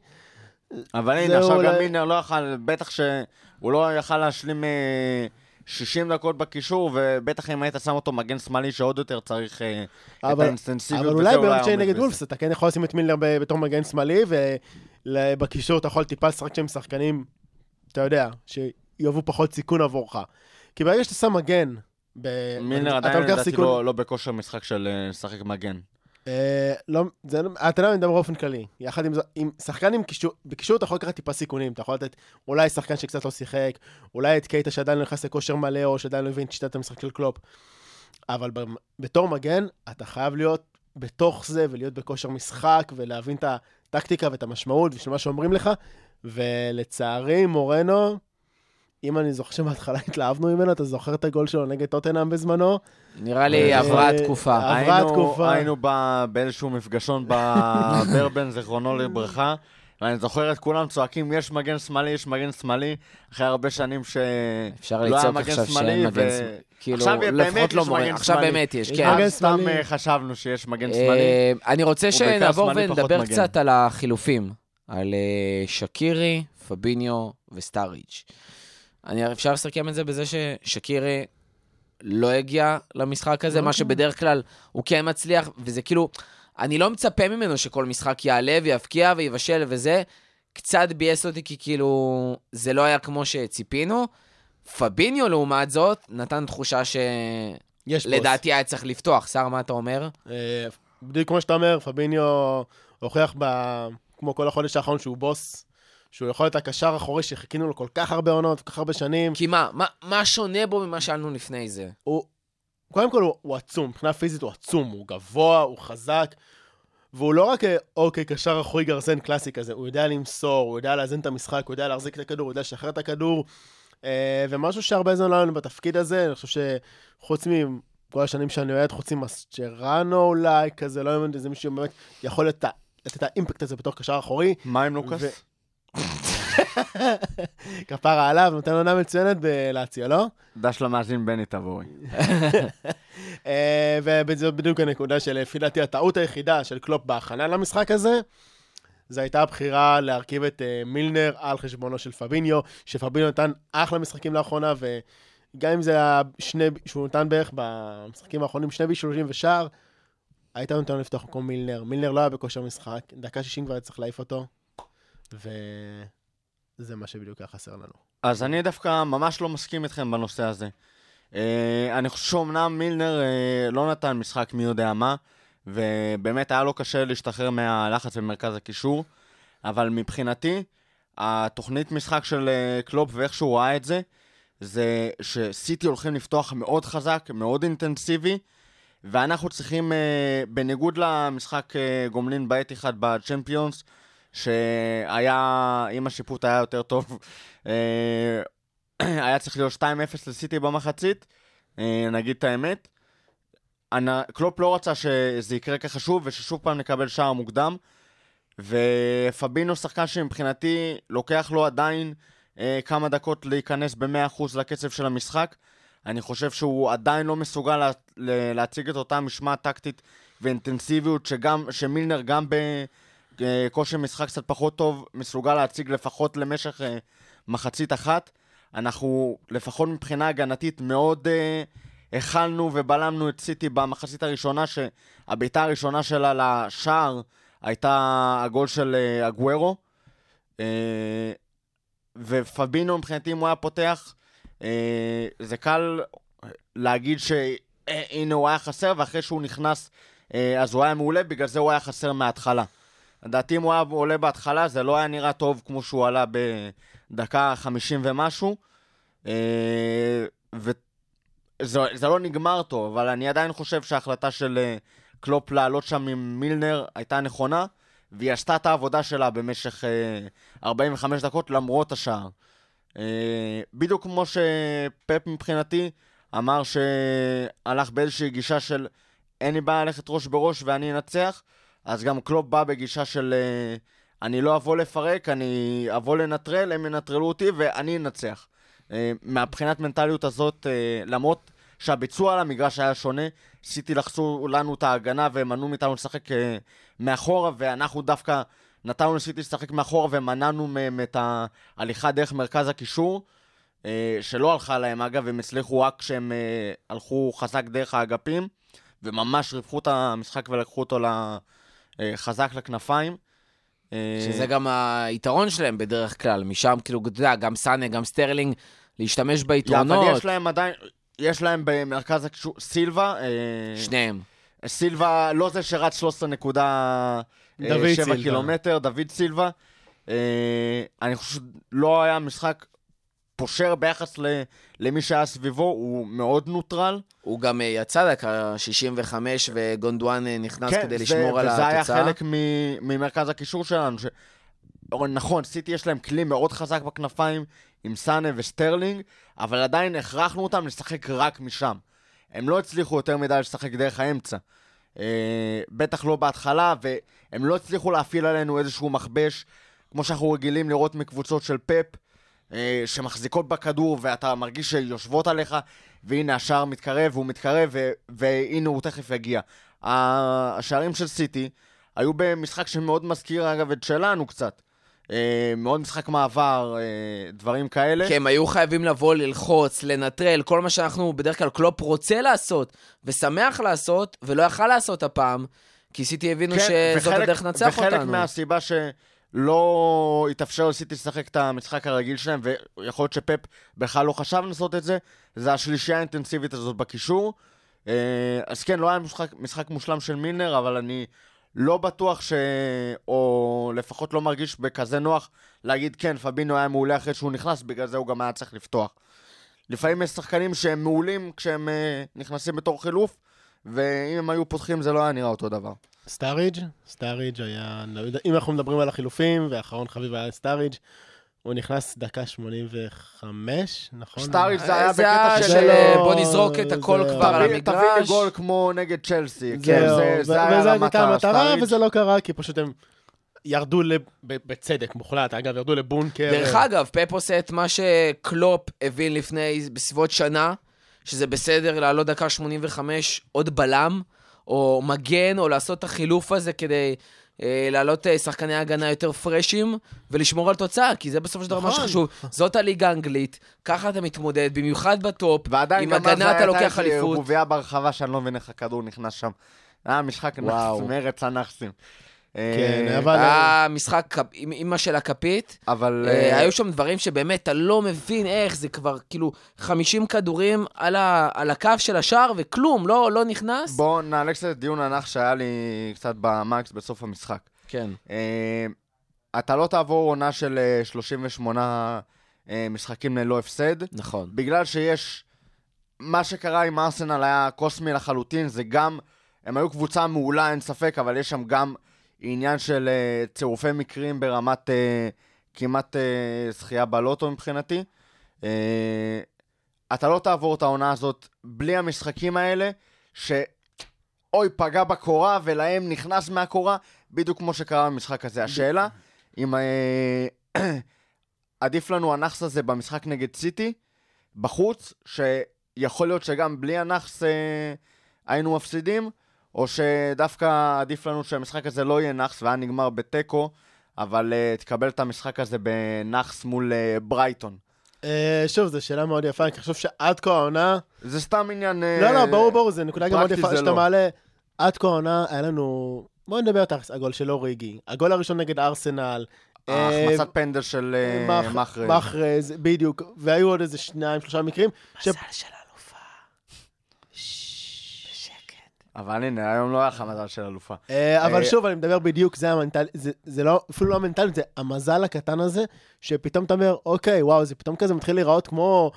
E: אבל הנה, עכשיו גם
F: אולי-
E: מילנר לא יכל, בטח שהוא לא יכל להשלים אה, 60 דקות בקישור, ובטח אם היית שם אותו מגן שמאלי שעוד יותר צריך אה, את
F: אבל-
E: האינסטנסיביות,
F: אבל אולי
E: לא
F: ביום שני נגד. וולפס, אתה כן יכול לשים את מילר ב- בתור מגן שמאלי, ובקישור אתה יכול טיפה לשחק שם שחקנים, אתה יודע, שיהוו פחות סיכון עבורך. כי ברגע שאתה שם מגן, ב-
E: מילנר עדיין לדעתי
F: סיכון-
E: לא- לא בכושר משחק של אה, לשחק מגן.
F: אה, לא, זה, לא- אתה יודע, אני מדבר באופן כללי. יחד עם, עם שחקן עם קישור, בקישור אתה יכול לקחת טיפה סיכונים, אתה יכול לתת אולי שחקן שקצת לא שיחק, אולי את קייטה שעדיין לא נכנס לכושר מלא, או שעדיין לא הבין את שיטת המשחק של קלופ. אבל בתור מגן, אתה חייב להיות בתוך זה, ולהיות בכושר משחק, ולהבין את הטקטיקה ואת המשמעות ושל מה שאומרים לך. ולצערי, מורנו, אם אני זוכר שבהתחלה התלהבנו ממנו, אתה זוכר את הגול שלו נגד טוטנאם בזמנו?
C: נראה לי
F: אה,
C: עברה
F: אה,
C: תקופה.
F: עברה
E: היינו-
F: תקופה.
E: היינו באיזשהו מפגשון בברבן, זיכרונו לברכה, ואני זוכר את כולם צועקים, יש מגן שמאלי, יש מגן שמאלי, אחרי הרבה שנים ש...
C: אפשר
E: לא היה מגן שמאלי, ו-
C: שמאלי. כאילו,
E: עכשיו באמת
C: לפחות לא
E: יש
C: מורה. עכשיו
E: שמאלי.
C: באמת יש, כן.
F: מגן
E: אז סתם
F: שמאלי.
E: אה, חשבנו שיש מגן שמאלי.
C: אה, אני רוצה שנעבור
E: שמאלי
C: ונדבר. קצת על החילופים. על שקירי, פביניו וסטאריץ'. אני, אפשר לסכם את זה בזה ששקירי לא הגיע למשחק הזה, מה שבדרך כלל הוא כן מצליח, וזה כאילו, אני לא מצפה ממנו שכל משחק יעלה ויבקיע ויבשל וזה. קצת ביאס אותי כי כאילו, זה לא היה כמו שציפינו. פביניו, לעומת זאת, נתן תחושה
F: יש פוס.
C: שלדעתי היה צריך לפתוח. שר, מה אתה אומר?
F: אה, בדיוק כמו שאתה אומר, פביניו הוכיח ב... כמו כל החודש האחרון שהוא בוס, שהוא יכול להיות הקשר האחורי שחיכינו לו כל כך הרבה עונות, כל כך הרבה שנים.
C: כי מה, מה, מה שונה בו ממה שהיה לנו לפני זה?
F: הוא, קודם כל הוא, הוא עצום, מבחינה פיזית הוא עצום, הוא גבוה, הוא חזק, והוא לא רק, אוקיי, קשר אחורי גרזן קלאסי כזה, הוא יודע למסור, הוא יודע לאזן את המשחק, הוא יודע להחזיק את הכדור, הוא יודע לשחרר את הכדור, אה, ומשהו שהרבה זמן לא היה לנו בתפקיד הזה, אני חושב שחוץ מכל השנים שאני אוהד, חוץ ממסצ'רנו אולי, כזה, לא יודע, זה מישהו באמת יכול לת... לתת את האימפקט הזה בתור קשר אחורי.
E: מה עם לוקאס?
F: ו- כפרה עליו, נותן עונה מצוינת בלאציו, לא?
E: דש למאזין בני תבורי.
F: אה, וזו בדיוק הנקודה שלפי דעתי הטעות היחידה של קלופ בהכנה למשחק הזה, זו הייתה הבחירה להרכיב את אה, מילנר על חשבונו של פביניו, שפביניו נתן אחלה משחקים לאחרונה, וגם אם זה היה שני, שהוא נתן בערך במשחקים האחרונים שני בישולים ושער, היית נותן לפתוח במקום מילנר. מילנר לא היה בכושר משחק, דקה 60 כבר היה צריך להעיף אותו, וזה מה שבדיוק היה חסר לנו.
E: אז אני דווקא ממש לא מסכים איתכם בנושא הזה. אה, אני חושב שאומנם מילנר אה, לא נתן משחק מי יודע מה, ובאמת היה לו קשה להשתחרר מהלחץ במרכז הקישור, אבל מבחינתי, התוכנית משחק של אה, קלופ ואיך שהוא ראה את זה, זה שסיטי הולכים לפתוח מאוד חזק, מאוד אינטנסיבי, ואנחנו צריכים, אה, בניגוד למשחק אה, גומלין באתיחאד בצ'מפיונס, שהיה, אם השיפוט היה יותר טוב, אה, היה צריך להיות 2-0 לסיטי במחצית, אה, נגיד את האמת. קלופ לא רצה שזה יקרה ככה שוב, וששוב פעם נקבל שער מוקדם. ופבינו שחקן שמבחינתי לוקח לו עדיין אה, כמה דקות להיכנס ב-100% לקצב של המשחק. אני חושב שהוא עדיין לא מסוגל לה, להציג את אותה משמעת טקטית ואינטנסיביות שגם, שמילנר גם בכושר משחק קצת פחות טוב מסוגל להציג לפחות למשך אה, מחצית אחת. אנחנו לפחות מבחינה הגנתית מאוד אה, הכלנו ובלמנו את סיטי במחצית הראשונה, שהבעיטה הראשונה שלה לשער הייתה הגול של אה, אגוורו. אה, ופבינו מבחינתי אם הוא היה פותח, אה, זה קל להגיד שהנה הוא היה חסר, ואחרי שהוא נכנס אה, אז הוא היה מעולה, בגלל זה הוא היה חסר מההתחלה. לדעתי אם הוא היה עולה בהתחלה זה לא היה נראה טוב כמו שהוא עלה בדקה 50 ומשהו. אה, וזה זה לא נגמר טוב, אבל אני עדיין חושב שההחלטה של אה, קלופ לעלות שם עם מילנר הייתה נכונה, והיא עשתה את העבודה שלה במשך אה, 45 דקות למרות השער. אה, בדיוק כמו שפפ מבחינתי אמר שהלך באיזושהי גישה של אין לי בעיה ללכת ראש בראש ואני אנצח, אז גם קלופ בא בגישה של אה, אני לא אבוא לפרק, אני אבוא לנטרל, הם ינטרלו אותי ואני אנצח. אה, מהבחינת מנטליות הזאת, אה, למרות שהביצוע על המגרש היה שונה, סיטי לחצו לנו את ההגנה ומנעו מאיתנו לשחק מאחורה, ואנחנו דווקא נתנו לסיטי לשחק מאחורה ומנענו מהם את ההליכה דרך מרכז הקישור, שלא הלכה להם אגב, הם הצליחו רק כשהם הלכו חזק דרך האגפים, וממש ריווחו את המשחק ולקחו אותו ל- חזק לכנפיים. אה,
C: שזה גם היתרון שלהם בדרך כלל. משם, כאילו, אתה יודע, גם סאנה, גם סטרלינג, להשתמש
E: אבל
C: ביתרונות.
E: יש להם עדיין, יש להם במרכז הקישור, סילבה, אה,
C: שניהם.
E: סילבה, לא זה שרץ 13.7
F: דוד סילבה.
E: קילומטר, דוד סילבה. אה, אני חושב שלא היה משחק פושר ביחס ל, למי שהיה סביבו, הוא מאוד נוטרל.
C: הוא גם אה, יצא דקה 65, וגונדואן אה, נכנס כדי
E: זה-
C: לשמור על
E: וזה היה
C: התוצאה.
E: חלק מ- ממרכז הקישור שלנו. ש... נכון, סיטי יש להם כלי מאוד חזק בכנפיים, עם סאנה וסטרלינג, אבל עדיין הכרחנו אותם לשחק רק משם. הם לא הצליחו יותר מדי לשחק דרך האמצע. אה, בטח לא בהתחלה, והם לא הצליחו להפעיל עלינו איזשהו מכבש, כמו שאנחנו רגילים לראות מקבוצות של פפ, אה, שמחזיקות בכדור ואתה מרגיש שיושבות עליך, והנה השער מתקרב, והוא מתקרב, ו- והנה הוא תכף יגיע. השערים של סיטי היו במשחק שמאוד מזכיר אגב את שלנו קצת. אה, מאוד משחק מעבר, אה, דברים כאלה.
C: כי הם היו חייבים לבוא, ללחוץ, לנטרל, כל מה שאנחנו בדרך כלל קלופ רוצה לעשות, ושמח לעשות, ולא יכל לעשות הפעם, כי סיטי הבינו שזאת
E: כן, וחלק-
C: הדרך לנצח
E: וחלק
C: אותנו.
E: מהסיבה שלא התאפשר לסיטי לשחק את המשחק הרגיל שלהם, ויכול להיות שפפ בכלל לא חשב לעשות את זה, זה השלישייה האינטנסיבית הזאת בקישור. אה, אז כן, לא היה משחק, משחק מושלם של מילנר, אבל אני לא בטוח ש... או לפחות לא מרגיש בכזה נוח להגיד, כן, פביניו היה מעולה אחרי שהוא נכנס, בגלל זה הוא גם היה צריך לפתוח. לפעמים יש שחקנים שהם מעולים כשהם אה, נכנסים בתור חילוף, ואם הם היו פותחים זה לא היה נראה אותו דבר.
F: סטארידג', סטארידג' היה, לא אם אנחנו מדברים על החילופים, ואחרון חביב היה סטארידג', הוא נכנס דקה 85, נכון?
E: סטארידג' זה היה
C: אה,
E: בקטע של...
C: של
F: לא-
C: בוא נזרוק את הכל כבר על
E: תביא- תביא לי
C: המגרש.
E: גול כמו נגד צ'לסי. כן, זה- היה
F: המטרה. וזה לא קרה, כי פשוט הם ירדו, בצדק מוחלט, אגב, ירדו לבונקר.
C: דרך אגב, פפ עושה את מה שקלופ הבין לפני בסביבות שנה, שזה בסדר לעלות דקה 85 עוד בלם, או מגן, או לעשות את החילוף הזה כדי אה, לעלות אה, שחקני הגנה יותר פרשים, ולשמור על תוצאה, כי זה בסופו של דבר מה
F: נכון.
C: שחשוב. זאת הליגה האנגלית, ככה אתה מתמודד, במיוחד בטופ,
E: ועדיין
C: עם
E: גם אז
C: הגנה אתה
E: הייתה
C: לוקח אליפות.
E: ערבוביה ברחבה שאני לא מבין איך הכדור נכנס שם. היה משחק
C: וואו.
E: נאחס, מרץ הנאחסים.
F: כן,
E: אה,
F: אבל...
C: היה משחק קפ- עם אימא של הכפית.
E: אבל...
C: אה,
E: אה,
C: היו שם דברים שבאמת אתה לא מבין איך, זה כבר כאילו 50 כדורים על, ה, על הקו של השער וכלום, לא, לא נכנס.
E: בואו נעלה קצת את דיון הנח שהיה לי קצת במקס בסוף המשחק.
C: כן.
E: אה, אתה לא תעבור עונה של אה, 38 אה, משחקים ללא הפסד,
C: נכון.
E: בגלל שיש... מה שקרה עם ארסנל היה קוסמי לחלוטין, זה גם... הם היו קבוצה מעולה, אין ספק, אבל יש שם גם עניין של אה, צירופי מקרים ברמת אה, כמעט אה, זכייה בלוטו מבחינתי. אה, אתה לא תעבור את העונה הזאת בלי המשחקים האלה, שאוי, פגע בקורה ולהם נכנס מהקורה, בדיוק כמו שקרה במשחק הזה. השאלה, אם אה, עדיף לנו הנאחס הזה במשחק נגד סיטי, בחוץ, שיכול להיות שגם בלי הנאחס אה, היינו מפסידים, או שדווקא עדיף לנו שהמשחק הזה לא יהיה נאחס והיה נגמר בתיקו, אבל אה, תקבל את המשחק הזה בנאחס מול אה, ברייטון.
F: אה, שוב, זו שאלה מאוד יפה, אני חושב שעד כה העונה...
E: זה סתם עניין... אה,
F: לא, לא, ברור, ברור, זו נקודה גם מאוד יפה שאתה
E: לא.
F: מעלה. עד כה העונה היה לנו... בואו נדבר תכלס, הגול של אוריגי. הגול הראשון נגד ארסנל. אה,
E: ההחמצת פנדל של
F: מח-
E: מחרז.
F: מחרז, בדיוק. והיו עוד איזה שניים, שלושה מקרים. ש-
C: מזל של אלופה.
E: אבל הנה, היום לא היה לך מזל של אלופה.
F: אה, אבל
E: אה,
F: שוב, אני מדבר בדיוק, זה המנטל... זה- לא, אפילו לא המנטליות, זה המזל הקטן הזה, שפתאום אתה אומר, אוקיי, וואו, זה פתאום כזה מתחיל להיראות כמו...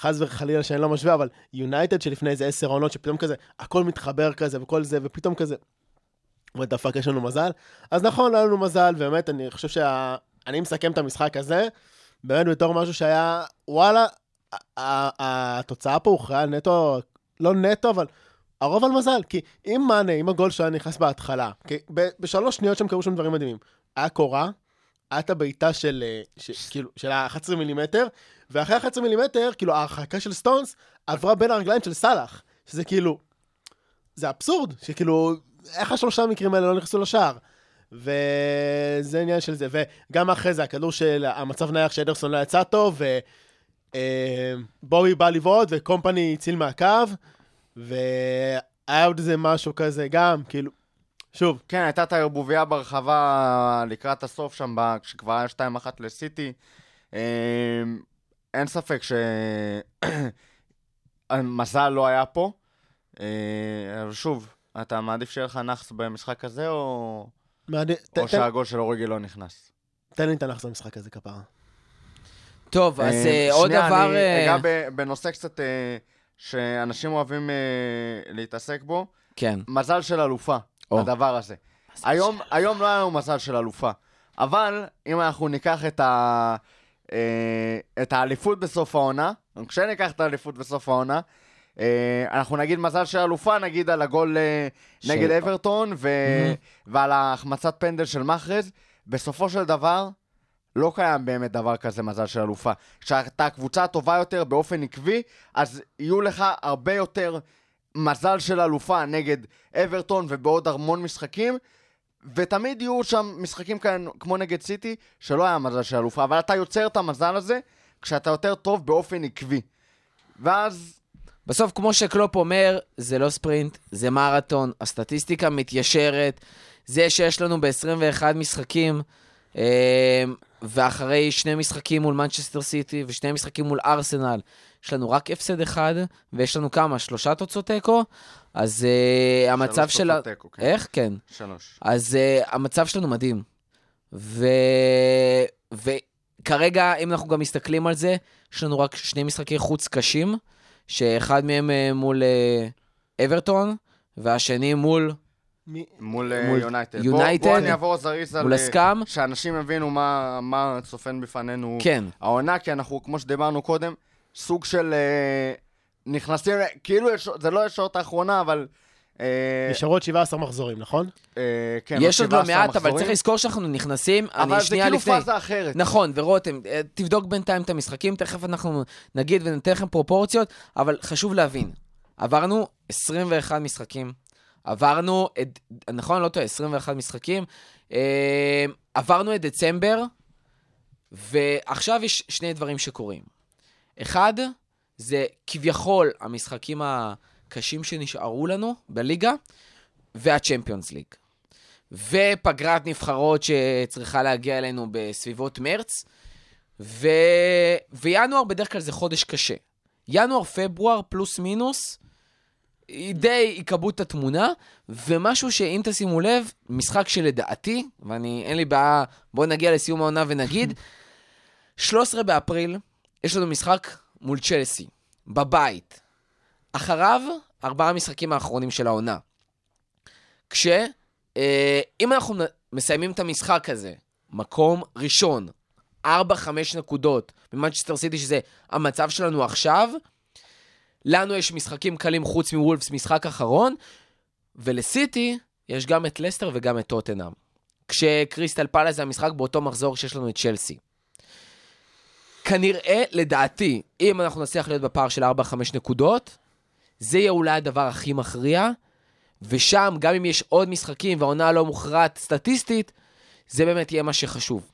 F: חס וחלילה שאני לא משווה, אבל יונייטד שלפני איזה עשר עונות, שפתאום כזה, הכל מתחבר כזה וכל זה, ופתאום כזה, what the fuck, יש לנו מזל. אז נכון, לא היה לנו מזל, באמת, אני חושב שה... אני מסכם את המשחק הזה, באמת בתור משהו שהיה, וואלה, התוצאה פה הוכרעה נטו, לא נטו, אבל הרוב על מזל, כי אם מאנה, אם הגול שהיה נכנס בהתחלה, בשלוש שניות שם קרו שם דברים מדהימים. היה קורה, היה את הבעיטה של, אה, כאילו, של ה-11 מילימטר, ואחרי ה-11 מילימטר, כאילו, ההרחקה של סטונס עברה בין הרגליים של סאלח, שזה כאילו, זה אבסורד, שכאילו, איך השלושה המקרים האלה לא נכנסו לשער? וזה עניין של זה, וגם אחרי זה, הכדור של המצב נייח שאדרסון לא יצא טוב, ובובי בא לבעוט, וקומפני הציל מהקו, והיה עוד איזה משהו כזה גם, כאילו, שוב,
E: כן, הייתה את הערבוביה ברחבה לקראת הסוף שם, כשכבר היה 2-1 לסיטי. אה, אין ספק שהמזל לא היה פה. אה, אבל שוב, אתה מעדיף שיהיה לך נאחס במשחק הזה, או,
F: ת-
E: או
F: תן-
E: שהגול של אוריגי לא נכנס?
F: תן לי את הנחס במשחק הזה כפרה.
C: טוב, אז
E: אה,
C: אה, עוד
E: שנייה,
C: דבר...
E: אני
C: אה,
E: אגע בנושא קצת אה, שאנשים אוהבים אה, להתעסק בו.
C: כן.
E: מזל של אלופה,
C: או.
E: הדבר הזה. היום, היום לא היה לנו מזל של אלופה, אבל אם אנחנו ניקח את, ה, אה, את האליפות בסוף העונה, כשניקח את האליפות בסוף העונה, אה, אנחנו נגיד מזל של אלופה, נגיד על הגול אה,
C: של-
E: נגד אברטון ו, ועל ההחמצת פנדל של מחרז. בסופו של דבר, לא קיים באמת דבר כזה מזל של אלופה. כשאתה הקבוצה הטובה יותר באופן עקבי, אז יהיו לך הרבה יותר מזל של אלופה נגד אברטון ובעוד המון משחקים, ותמיד יהיו שם משחקים כאן, כמו נגד סיטי, שלא היה מזל של אלופה, אבל אתה יוצר את המזל הזה כשאתה יותר טוב באופן עקבי. ואז,
C: בסוף, כמו שקלופ אומר, זה לא ספרינט, זה מרתון, הסטטיסטיקה מתיישרת. זה שיש לנו ב-21 משחקים, ואחרי שני משחקים מול מנצ'סטר סיטי ושני משחקים מול ארסנל, יש לנו רק הפסד אחד, ויש לנו כמה? שלושה תוצאות תיקו? אז אה, המצב
E: שלוש
C: של... ה-
E: תוצאות תיקו, כן.
C: איך? כן.
E: שלוש.
C: אז uh, המצב שלנו מדהים. ו... וכרגע, אם אנחנו גם מסתכלים על זה, יש לנו רק שני משחקי חוץ קשים, שאחד מהם uh, מול uh, אברטון, והשני מול,
E: מול יונייטד.
C: יונייטד,
E: בוא, בוא אני אעבור זריז על...
C: מול
E: אה,
C: הסקאם.
E: שאנשים יבינו מה, מה צופן בפנינו
C: כן.
E: העונה, כי אנחנו, כמו שדיברנו קודם, סוג של... אה, נכנסים, כאילו, יש, זה לא ישורת האחרונה, אבל... אה,
F: נשארו עוד 17 מחזורים, נכון?
E: אה, כן,
C: יש עוד לא
E: 17
C: מעט, אבל. צריך לזכור שאנחנו נכנסים,
E: אבל
C: אני
E: זה
C: שנייה
E: כאילו
C: לפני.
E: פאזה אחרת.
C: נכון, ורותם, תבדוק בינתיים את המשחקים, תכף אנחנו נגיד וניתן לכם פרופורציות, אבל חשוב להבין, עברנו 21 משחקים, עברנו את, נכון, לא טועה, 21 משחקים, אה, עברנו את דצמבר, ועכשיו יש שני דברים שקורים. אחד, זה כביכול המשחקים הקשים שנשארו לנו בליגה, והצ'מפיונס ליג. ופגרת נבחרות שצריכה להגיע אלינו בסביבות מרץ, ו... וינואר בדרך כלל זה חודש קשה. ינואר, פברואר, פלוס מינוס, די יקבעו את התמונה, ומשהו שאם תשימו לב, משחק שלדעתי, ואני, אין לי בעיה, בואו נגיע לסיום העונה ונגיד, 13 באפריל, יש לנו משחק מול צ'לסי, בבית. אחריו, ארבעה המשחקים האחרונים של העונה. כש... אה, אם אנחנו מסיימים את המשחק הזה, מקום ראשון, 4-5 נקודות במנצ'סטר סיטי, שזה המצב שלנו עכשיו, לנו יש משחקים קלים חוץ מוולפס, משחק אחרון, ולסיטי יש גם את לסטר וגם את טוטנאם. כשקריסטל פאלה זה המשחק באותו מחזור שיש לנו את צ'לסי. כנראה, לדעתי, אם אנחנו נצליח להיות בפער של 4-5 נקודות, זה יהיה אולי הדבר הכי מכריע, ושם, גם אם יש עוד משחקים והעונה לא מוכרעת סטטיסטית, זה באמת יהיה מה שחשוב.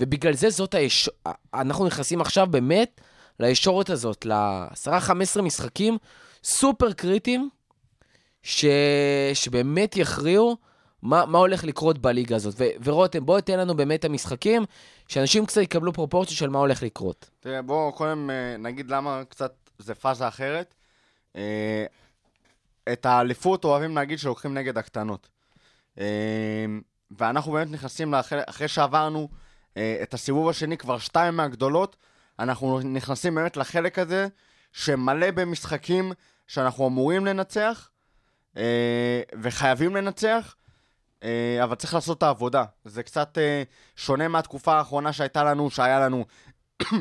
C: ובגלל זה זאת היש... אנחנו נכנסים עכשיו באמת לישורת הזאת, ל-10-15 משחקים סופר קריטיים, ש... שבאמת יכריעו מה, מה הולך לקרות בליגה הזאת. ו... ורותם, בוא תן לנו באמת את המשחקים, שאנשים קצת יקבלו פרופורציות של מה הולך לקרות.
E: תראה, בואו קודם אה, נגיד למה קצת זה פאזה אחרת. אה, את האליפות אוהבים להגיד שלוקחים נגד הקטנות. אה, ואנחנו באמת נכנסים, לאחרי, אחרי שעברנו את הסיבוב השני, כבר שתיים מהגדולות, אנחנו נכנסים באמת לחלק הזה שמלא במשחקים שאנחנו אמורים לנצח, אה, וחייבים לנצח, אה, אבל צריך לעשות את העבודה. זה קצת אה, שונה מהתקופה האחרונה שהייתה לנו, שהיה לנו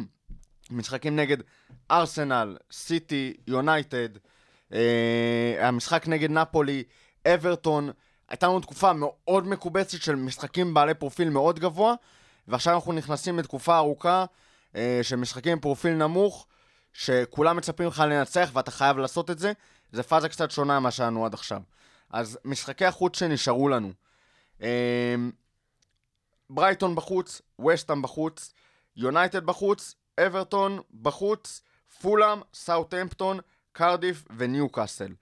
E: משחקים נגד ארסנל, סיטי, יונייטד, אה, המשחק נגד נפולי, אברטון. הייתה לנו תקופה מאוד מקובצת של משחקים בעלי פרופיל מאוד גבוה, ועכשיו אנחנו נכנסים לתקופה ארוכה אה, של משחקים עם פרופיל נמוך, שכולם מצפים לך לנצח ואתה חייב לעשות את זה. זה פאזה קצת שונה ממה שהיה לנו עד עכשיו. אז משחקי החוץ שנשארו לנו. אה, ברייטון בחוץ, וסטאם בחוץ, יונייטד בחוץ, אברטון בחוץ, פולאם, סאוטהמפטון, קרדיף וניוקאסל.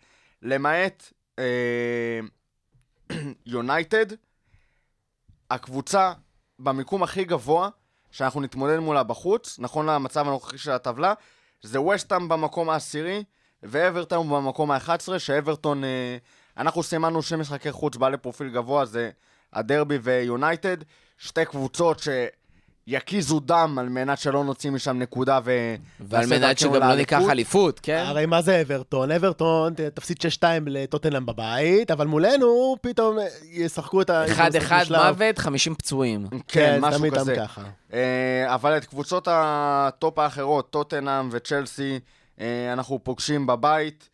E: למעט אה, יונייטד, הקבוצה במיקום הכי גבוה שאנחנו נתמודד מולה בחוץ, נכון למצב הנוכחי של הטבלה, זה וסטאם במקום העשירי ואברטון במקום ה-11, שאברטון, אה, אנחנו סימנו שני משחקי חוץ בעלי פרופיל גבוה, זה הדרבי ויונייטד, שתי קבוצות יקיזו דם על מנת שלא נוציא משם נקודה ו...
C: ועל מנת שגם לא ניקח. אליפות, כן?
F: הרי מה זה אברטון? אברטון תפסיד 6-2 לטוטנאם בבית, אבל מולנו פתאום אה, ישחקו את ה...
C: אחד
F: ישחקו
C: אחד
F: שלב.
C: מוות, 50 פצועים.
E: כן, משהו
F: תמיד
E: כזה. אה, אבל את קבוצות הטופ האחרות, טוטנאם וצ'לסי, אה, אנחנו פוגשים בבית.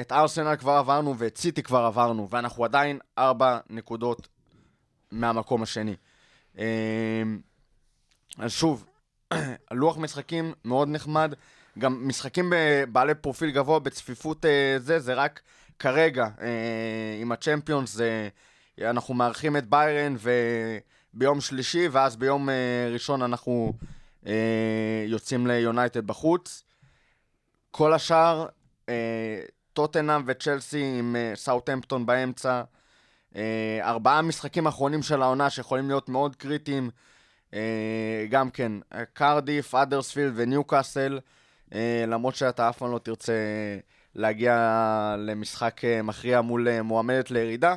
E: את ארסנל כבר עברנו ואת סיטי כבר עברנו, ואנחנו עדיין ארבע נקודות מהמקום השני. אה, אז שוב, לוח משחקים מאוד נחמד. גם משחקים בעלי פרופיל גבוה בצפיפות אה, זה, זה רק כרגע אה, עם הצ'מפיונס, זה, אנחנו מארחים את ביירן וביום שלישי, ואז ביום אה, ראשון אנחנו אה, יוצאים ליונייטד בחוץ. כל השאר, אה, טוטנאם וצ'לסי עם אה, סאוטהמפטון באמצע. אה, ארבעה משחקים אחרונים של העונה שיכולים להיות מאוד קריטיים. אה, גם כן, אה, קרדיף, האדרספילד וניוקאסל, אה, למרות שאתה אף פעם לא תרצה להגיע למשחק אה, מכריע מול אה, מועמדת לירידה,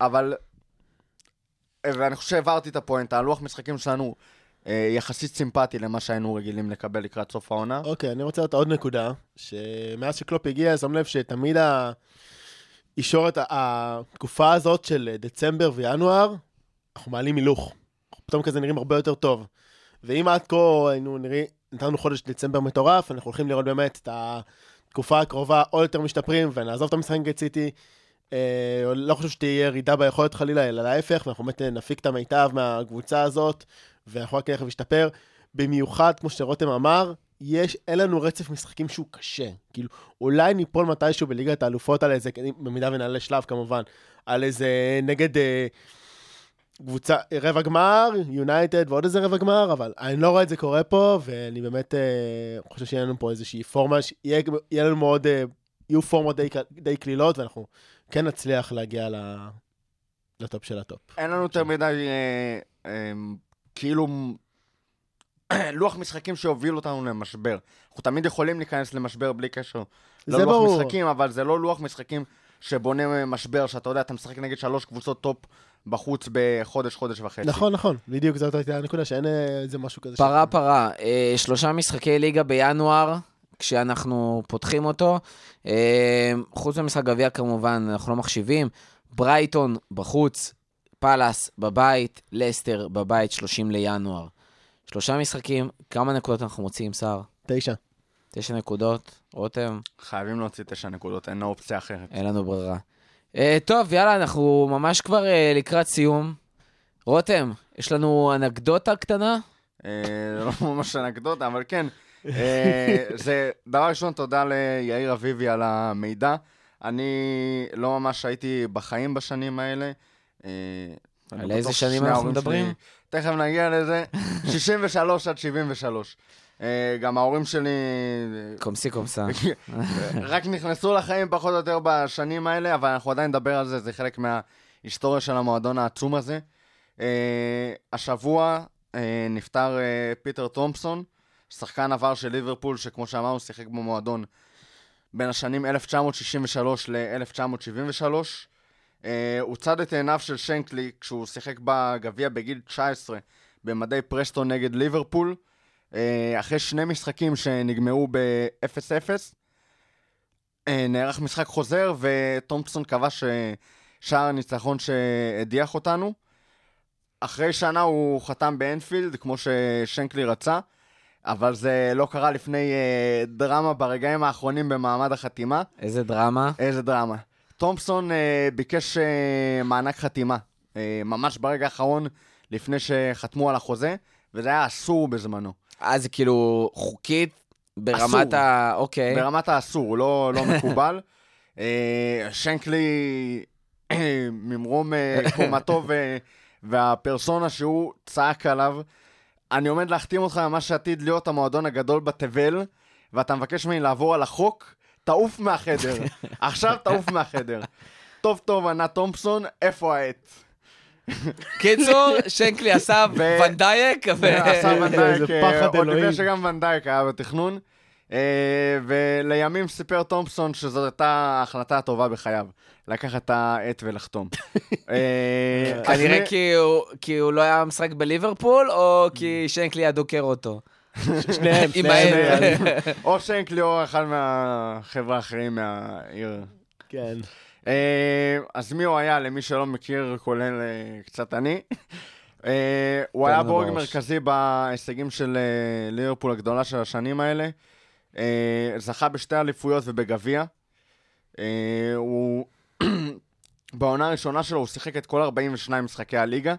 E: אבל, אה, ואני חושב שהעברתי את הפואנטה, הלוח משחקים שלנו אה, יחסית סימפטי למה שהיינו רגילים לקבל לקראת סוף העונה.
F: אוקיי, אני רוצה לתת עוד נקודה, שמאז שקלופ הגיע, שם לב שתמיד ה... ישורת התקופה הזאת של דצמבר וינואר, אנחנו מעלים הילוך. פתאום כזה נראים הרבה יותר טוב. ואם עד כה היינו נראים, נתנו חודש דצמבר מטורף, אנחנו הולכים לראות באמת את התקופה הקרובה עוד יותר משתפרים, ונעזוב את המשחק נגד סיטי. אה, לא חושב שתהיה ירידה ביכולת חלילה, אלא להפך, ואנחנו באמת נפיק את המיטב מהקבוצה הזאת, ואנחנו רק נלך ונשתפר. במיוחד, כמו שרותם אמר, יש, אין לנו רצף משחקים שהוא קשה. כאילו, אולי ניפול מתישהו בליגת האלופות על איזה, במידה ונעלה שלב כמובן, על איזה נגד אה, קבוצה, רבע גמר, יונייטד ועוד איזה רבע גמר, אבל אני לא רואה את זה קורה פה, ואני באמת אה, חושב שיהיה לנו פה איזושהי פורמה, שיהיה יהיה לנו מאוד, אה, יהיו פורמות די, די קלילות, ואנחנו כן נצליח להגיע ל, לטופ של הטופ.
E: אין לנו יותר מדי, אה, אה, כאילו, לוח משחקים שהוביל אותנו למשבר. אנחנו תמיד יכולים להיכנס למשבר בלי קשר. לא
F: זה
E: לוח
F: ברור.
E: משחקים, אבל זה לא לוח משחקים שבונה משבר, שאתה יודע, אתה משחק נגד שלוש קבוצות טופ בחוץ בחודש, חודש וחצי.
F: נכון, נכון, בדיוק זאת הייתה הנקודה, שאין אה, איזה משהו כזה.
C: פרה פרה, אה, שלושה משחקי ליגה בינואר, כשאנחנו פותחים אותו. אה, חוץ ממשחק גביע כמובן, אנחנו לא מחשיבים. ברייטון בחוץ, פאלאס בבית, לסטר בבית, 30 לינואר. שלושה משחקים, כמה נקודות אנחנו מוציאים, סער?
F: תשע.
C: תשע נקודות, רותם,
E: חייבים להוציא תשע נקודות, אין אופציה אחרת.
C: אין לנו ברירה. אה, טוב, יאללה, אנחנו ממש כבר אה, לקראת סיום. רותם, יש לנו אנקדוטה קטנה?
E: זה לא ממש אנקדוטה, אבל כן. אה, זה, דבר ראשון, תודה ליאיר אביבי על המידע. אני לא ממש הייתי בחיים בשנים האלה. אני
C: על איזה שנים אנחנו מדברים?
E: שלי- תכף נגיע לזה. 63 עד 73. אה, גם ההורים שלי אה,
C: קומסי קומסה.
E: רק נכנסו לחיים פחות או יותר בשנים האלה, אבל אנחנו עדיין נדבר על זה, זה חלק מההיסטוריה של המועדון העצום הזה. Uh, השבוע uh, נפטר uh, פיטר תומפסון, שחקן עבר של ליברפול, שכמו שאמרנו, שיחק במועדון בין השנים 1963 ל-1973. Uh, הוא צד את עיניו של שנקלי כשהוא שיחק בגביע בגיל 19 במדי פרסטון נגד ליברפול. אה, אחרי שני משחקים שנגמרו ב-0-0, אה, נערך משחק חוזר, וטומפסון כבש אה, שער הניצחון שהדיח אותנו. אחרי שנה הוא חתם באנפילד, כמו ששנקלי רצה, אבל זה לא קרה לפני אה, דרמה ברגעים האחרונים במעמד החתימה.
C: איזה דרמה.
E: איזה דרמה. תומפסון אה, ביקש אה, מענק חתימה, אה, ממש ברגע האחרון, לפני שחתמו על החוזה, וזה היה אסור בזמנו.
C: אה, זה כאילו חוקית ברמת
E: אסור.
C: ה... אוקיי.
E: ברמת האסור, לא, לא מקובל. אה, שנקלי, אה, ממרום אה, קומתו ו- והפרסונה שהוא צעק עליו, אני עומד להחתים אותך ממש שעתיד להיות המועדון הגדול בתבל, ואתה מבקש ממני לעבור על החוק, תעוף מהחדר. עכשיו תעוף מהחדר. טוב טוב, ענה תומפסון, איפה העט?
C: קיצור, שנקלי עשה
E: ו-
C: ונדייק, ו...
E: עשה ונדייק, אה,
F: פחד
E: עוד לפני. שגם ונדייק היה בתכנון. אה, ולימים סיפר תומפסון שזאת הייתה ההחלטה הטובה בחייו, לקחת את העט ולחתום. אה,
C: כנראה כי הוא- כי הוא לא היה משחק בליברפול, או כי שנקלי היה דוקר אותו?
F: שניהם, שניהם.
E: או שנקלי או אחד מהחבר'ה האחרים מהעיר.
F: כן.
E: אה, אז מי הוא היה, למי שלא מכיר, כולל אה, קצת אני? אה, הוא היה בורג. מרכזי בהישגים של ליברפול הגדולה של השנים האלה. זכה בשתי אליפויות ובגביע. הוא... בעונה הראשונה שלו הוא שיחק את כל 42 משחקי הליגה.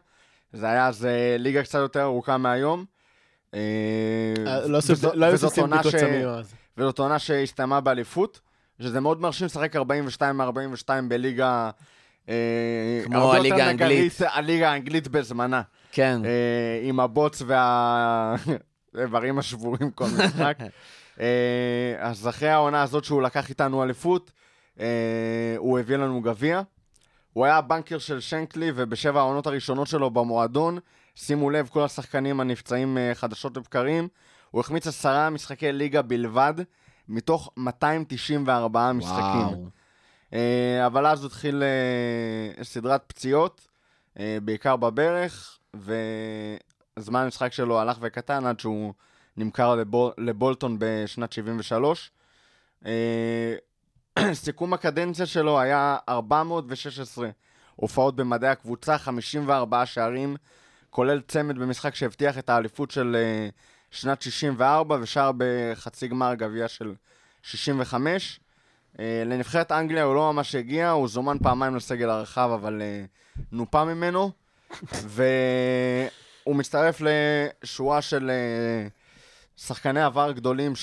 E: זה היה אז ליגה קצת יותר ארוכה מהיום.
F: לא לא היו בדיקות
E: ש-
F: סמים אז.
E: וזאת עונה שהסתיימה באליפות, שזה מאוד מרשים לשחק 42 מ-42 בליגה... אה,
C: כמו הליגה האנגלית.
E: הליגה האנגלית בזמנה.
C: כן.
E: אה, עם הבוץ והאיברים השבורים כל משחק. אה, אז אחרי העונה הזאת שהוא לקח איתנו אליפות, הוא הביא לנו גביע. הוא היה הבנקר של שנקלי, ובשבע העונות הראשונות שלו במועדון, שימו לב, כל השחקנים הנפצעים חדשות לבקרים, הוא החמיץ עשרה משחקי ליגה בלבד, מתוך 294 משחקים.
C: וואו.
E: אה, אבל אז התחיל אה, סדרת פציעות, אה, בעיקר בברך, וזמן המשחק שלו הלך וקטן עד שהוא נמכר לבול, לבולטון בשנת 73. אה, סיכום הקדנציה שלו היה 416 הופעות במדעי הקבוצה, 54 שערים, כולל צמד במשחק שהבטיח את האליפות של אה, שנת 64 ושאר בחצי גמר גביע של 65. אה, לנבחרת אנגליה הוא לא ממש הגיע, הוא זומן פעמיים לסגל הרחב, אבל אה, נופה ממנו. והוא מצטרף לשורה של אה, שחקני עבר גדולים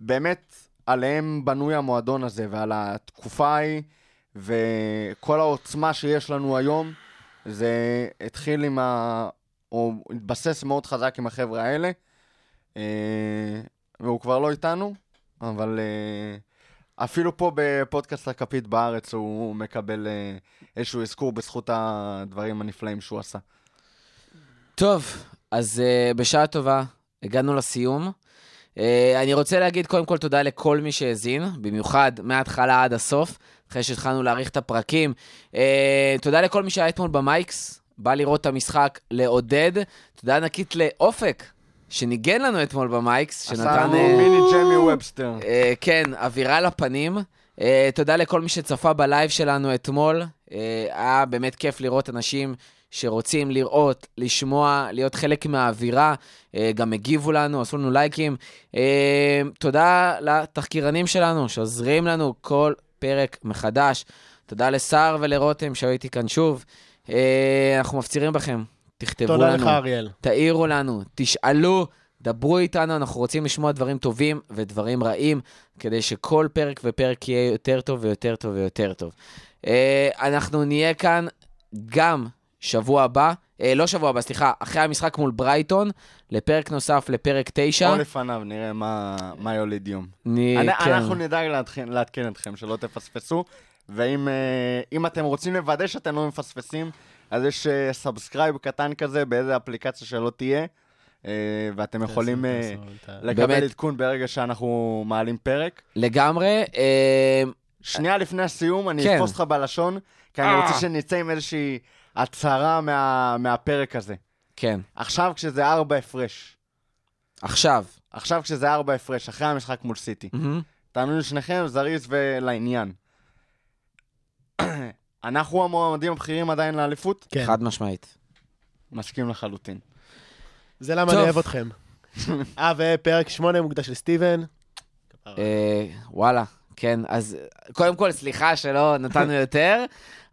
E: שבאמת עליהם בנוי המועדון הזה, ועל התקופה ההיא, וכל העוצמה שיש לנו היום, זה התחיל עם ה... או התבסס מאוד חזק עם החבר'ה האלה, אה, והוא כבר לא איתנו, אבל אה, אפילו פה בפודקאסט הכפית בארץ הוא מקבל אה, איזשהו אזכור בזכות הדברים הנפלאים שהוא עשה.
C: טוב, אז בשעה טובה, הגענו לסיום. אה, אני רוצה להגיד קודם כל תודה לכל מי שהאזין, במיוחד מההתחלה עד הסוף, אחרי שהתחלנו להאריך את הפרקים. אה, תודה לכל מי שהיה אתמול במייקס, בא לראות את המשחק, לעודד. תודה ענקית לאופק, שניגן לנו אתמול במייקס,
E: עשה
C: שנתן...
E: לנו
C: אה,
E: מיני ג'יימי וובסטר.
C: אה, כן, אווירה לפנים. אה, תודה לכל מי שצפה בלייב שלנו אתמול. היה באמת כיף לראות אנשים שרוצים לראות, לשמוע, להיות חלק מהאווירה. גם הגיבו לנו, עשו לנו לייקים. תודה לתחקירנים שלנו שעוזרים לנו כל פרק מחדש. תודה לסער ולרותם שהיו איתי כאן שוב. אה, אנחנו מפצירים בכם, תכתבו לנו.
F: תודה לך, אריאל.
C: תעירו לנו, תשאלו, דברו איתנו, אנחנו רוצים לשמוע דברים טובים ודברים רעים, כדי שכל פרק ופרק יהיה יותר טוב ויותר טוב ויותר טוב. אה, אנחנו נהיה כאן גם שבוע הבא, אה, לא שבוע הבא, סליחה, אחרי המשחק מול ברייטון, לפרק נוסף, לפרק 9.
E: או לפניו, נראה מה מה יוליד יום.
C: אני,
E: אני-
C: כן.
E: אנחנו נדאג לעדכן- לעדכן אתכם, שלא תפספסו. ואם אה, אם אתם רוצים לוודא שאתם לא מפספסים, אז יש subscribe קטן כזה באיזה אפליקציה שלא תהיה, אה, ואתם יכולים אה, לקבל. עדכון ברגע שאנחנו מעלים פרק.
C: לגמרי. אה,
E: שנייה לפני הסיום, אני
C: כן.
E: אתפוס אותך בלשון, כי אני רוצה שנצא עם איזושהי הצהרה מה- מהפרק הזה.
C: כן,
E: עכשיו כשזה ארבע הפרש,
C: עכשיו.
E: עכשיו כשזה ארבע הפרש, אחרי המשחק מול סיטי. תענו לשניכם, זריז ולעניין. אנחנו המועמדים הבכירים עדיין לאליפות?
F: כן,
C: חד משמעית.
E: מסכים לחלוטין.
F: זה למה
C: טוב.
F: אני אוהב אתכם. אה, ופרק 8 מוקדש לסטיבן.
C: אה, וואלה, כן. אז קודם כל, סליחה שלא נתנו יותר,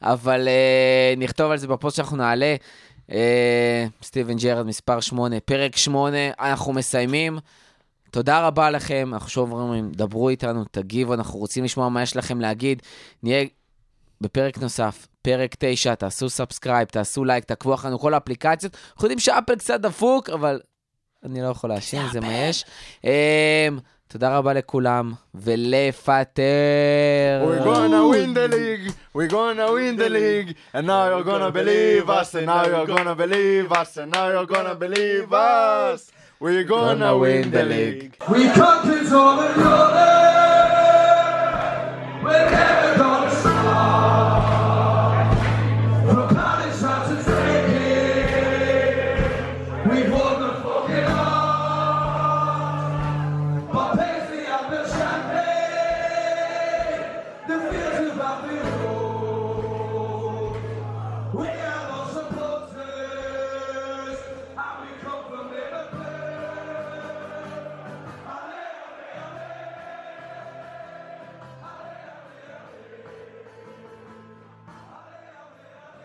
C: אבל אה, נכתוב על זה בפוסט שאנחנו נעלה. אה, סטיבן ג'רארד, מספר 8, פרק 8, אנחנו מסיימים. תודה רבה לכם, אנחנו שוב אומרים, דברו איתנו, תגיבו, אנחנו רוצים לשמוע מה יש לכם להגיד. נהיה בפרק נוסף, פרק 9, תעשו subscribe, תעשו לייק, תעקבו אחרינו כל האפליקציות. אנחנו יודעים שאפל קצת דפוק, אבל אני לא יכול להאשים, זה מה יש. אמ, תודה רבה לכולם, ולפטר.
E: We're gonna win the league, we're gonna win the league, and now you're gonna believe us, and now you're gonna believe us, and now you're gonna believe us. We gonna win the league.
C: We conquered all the road. Whenever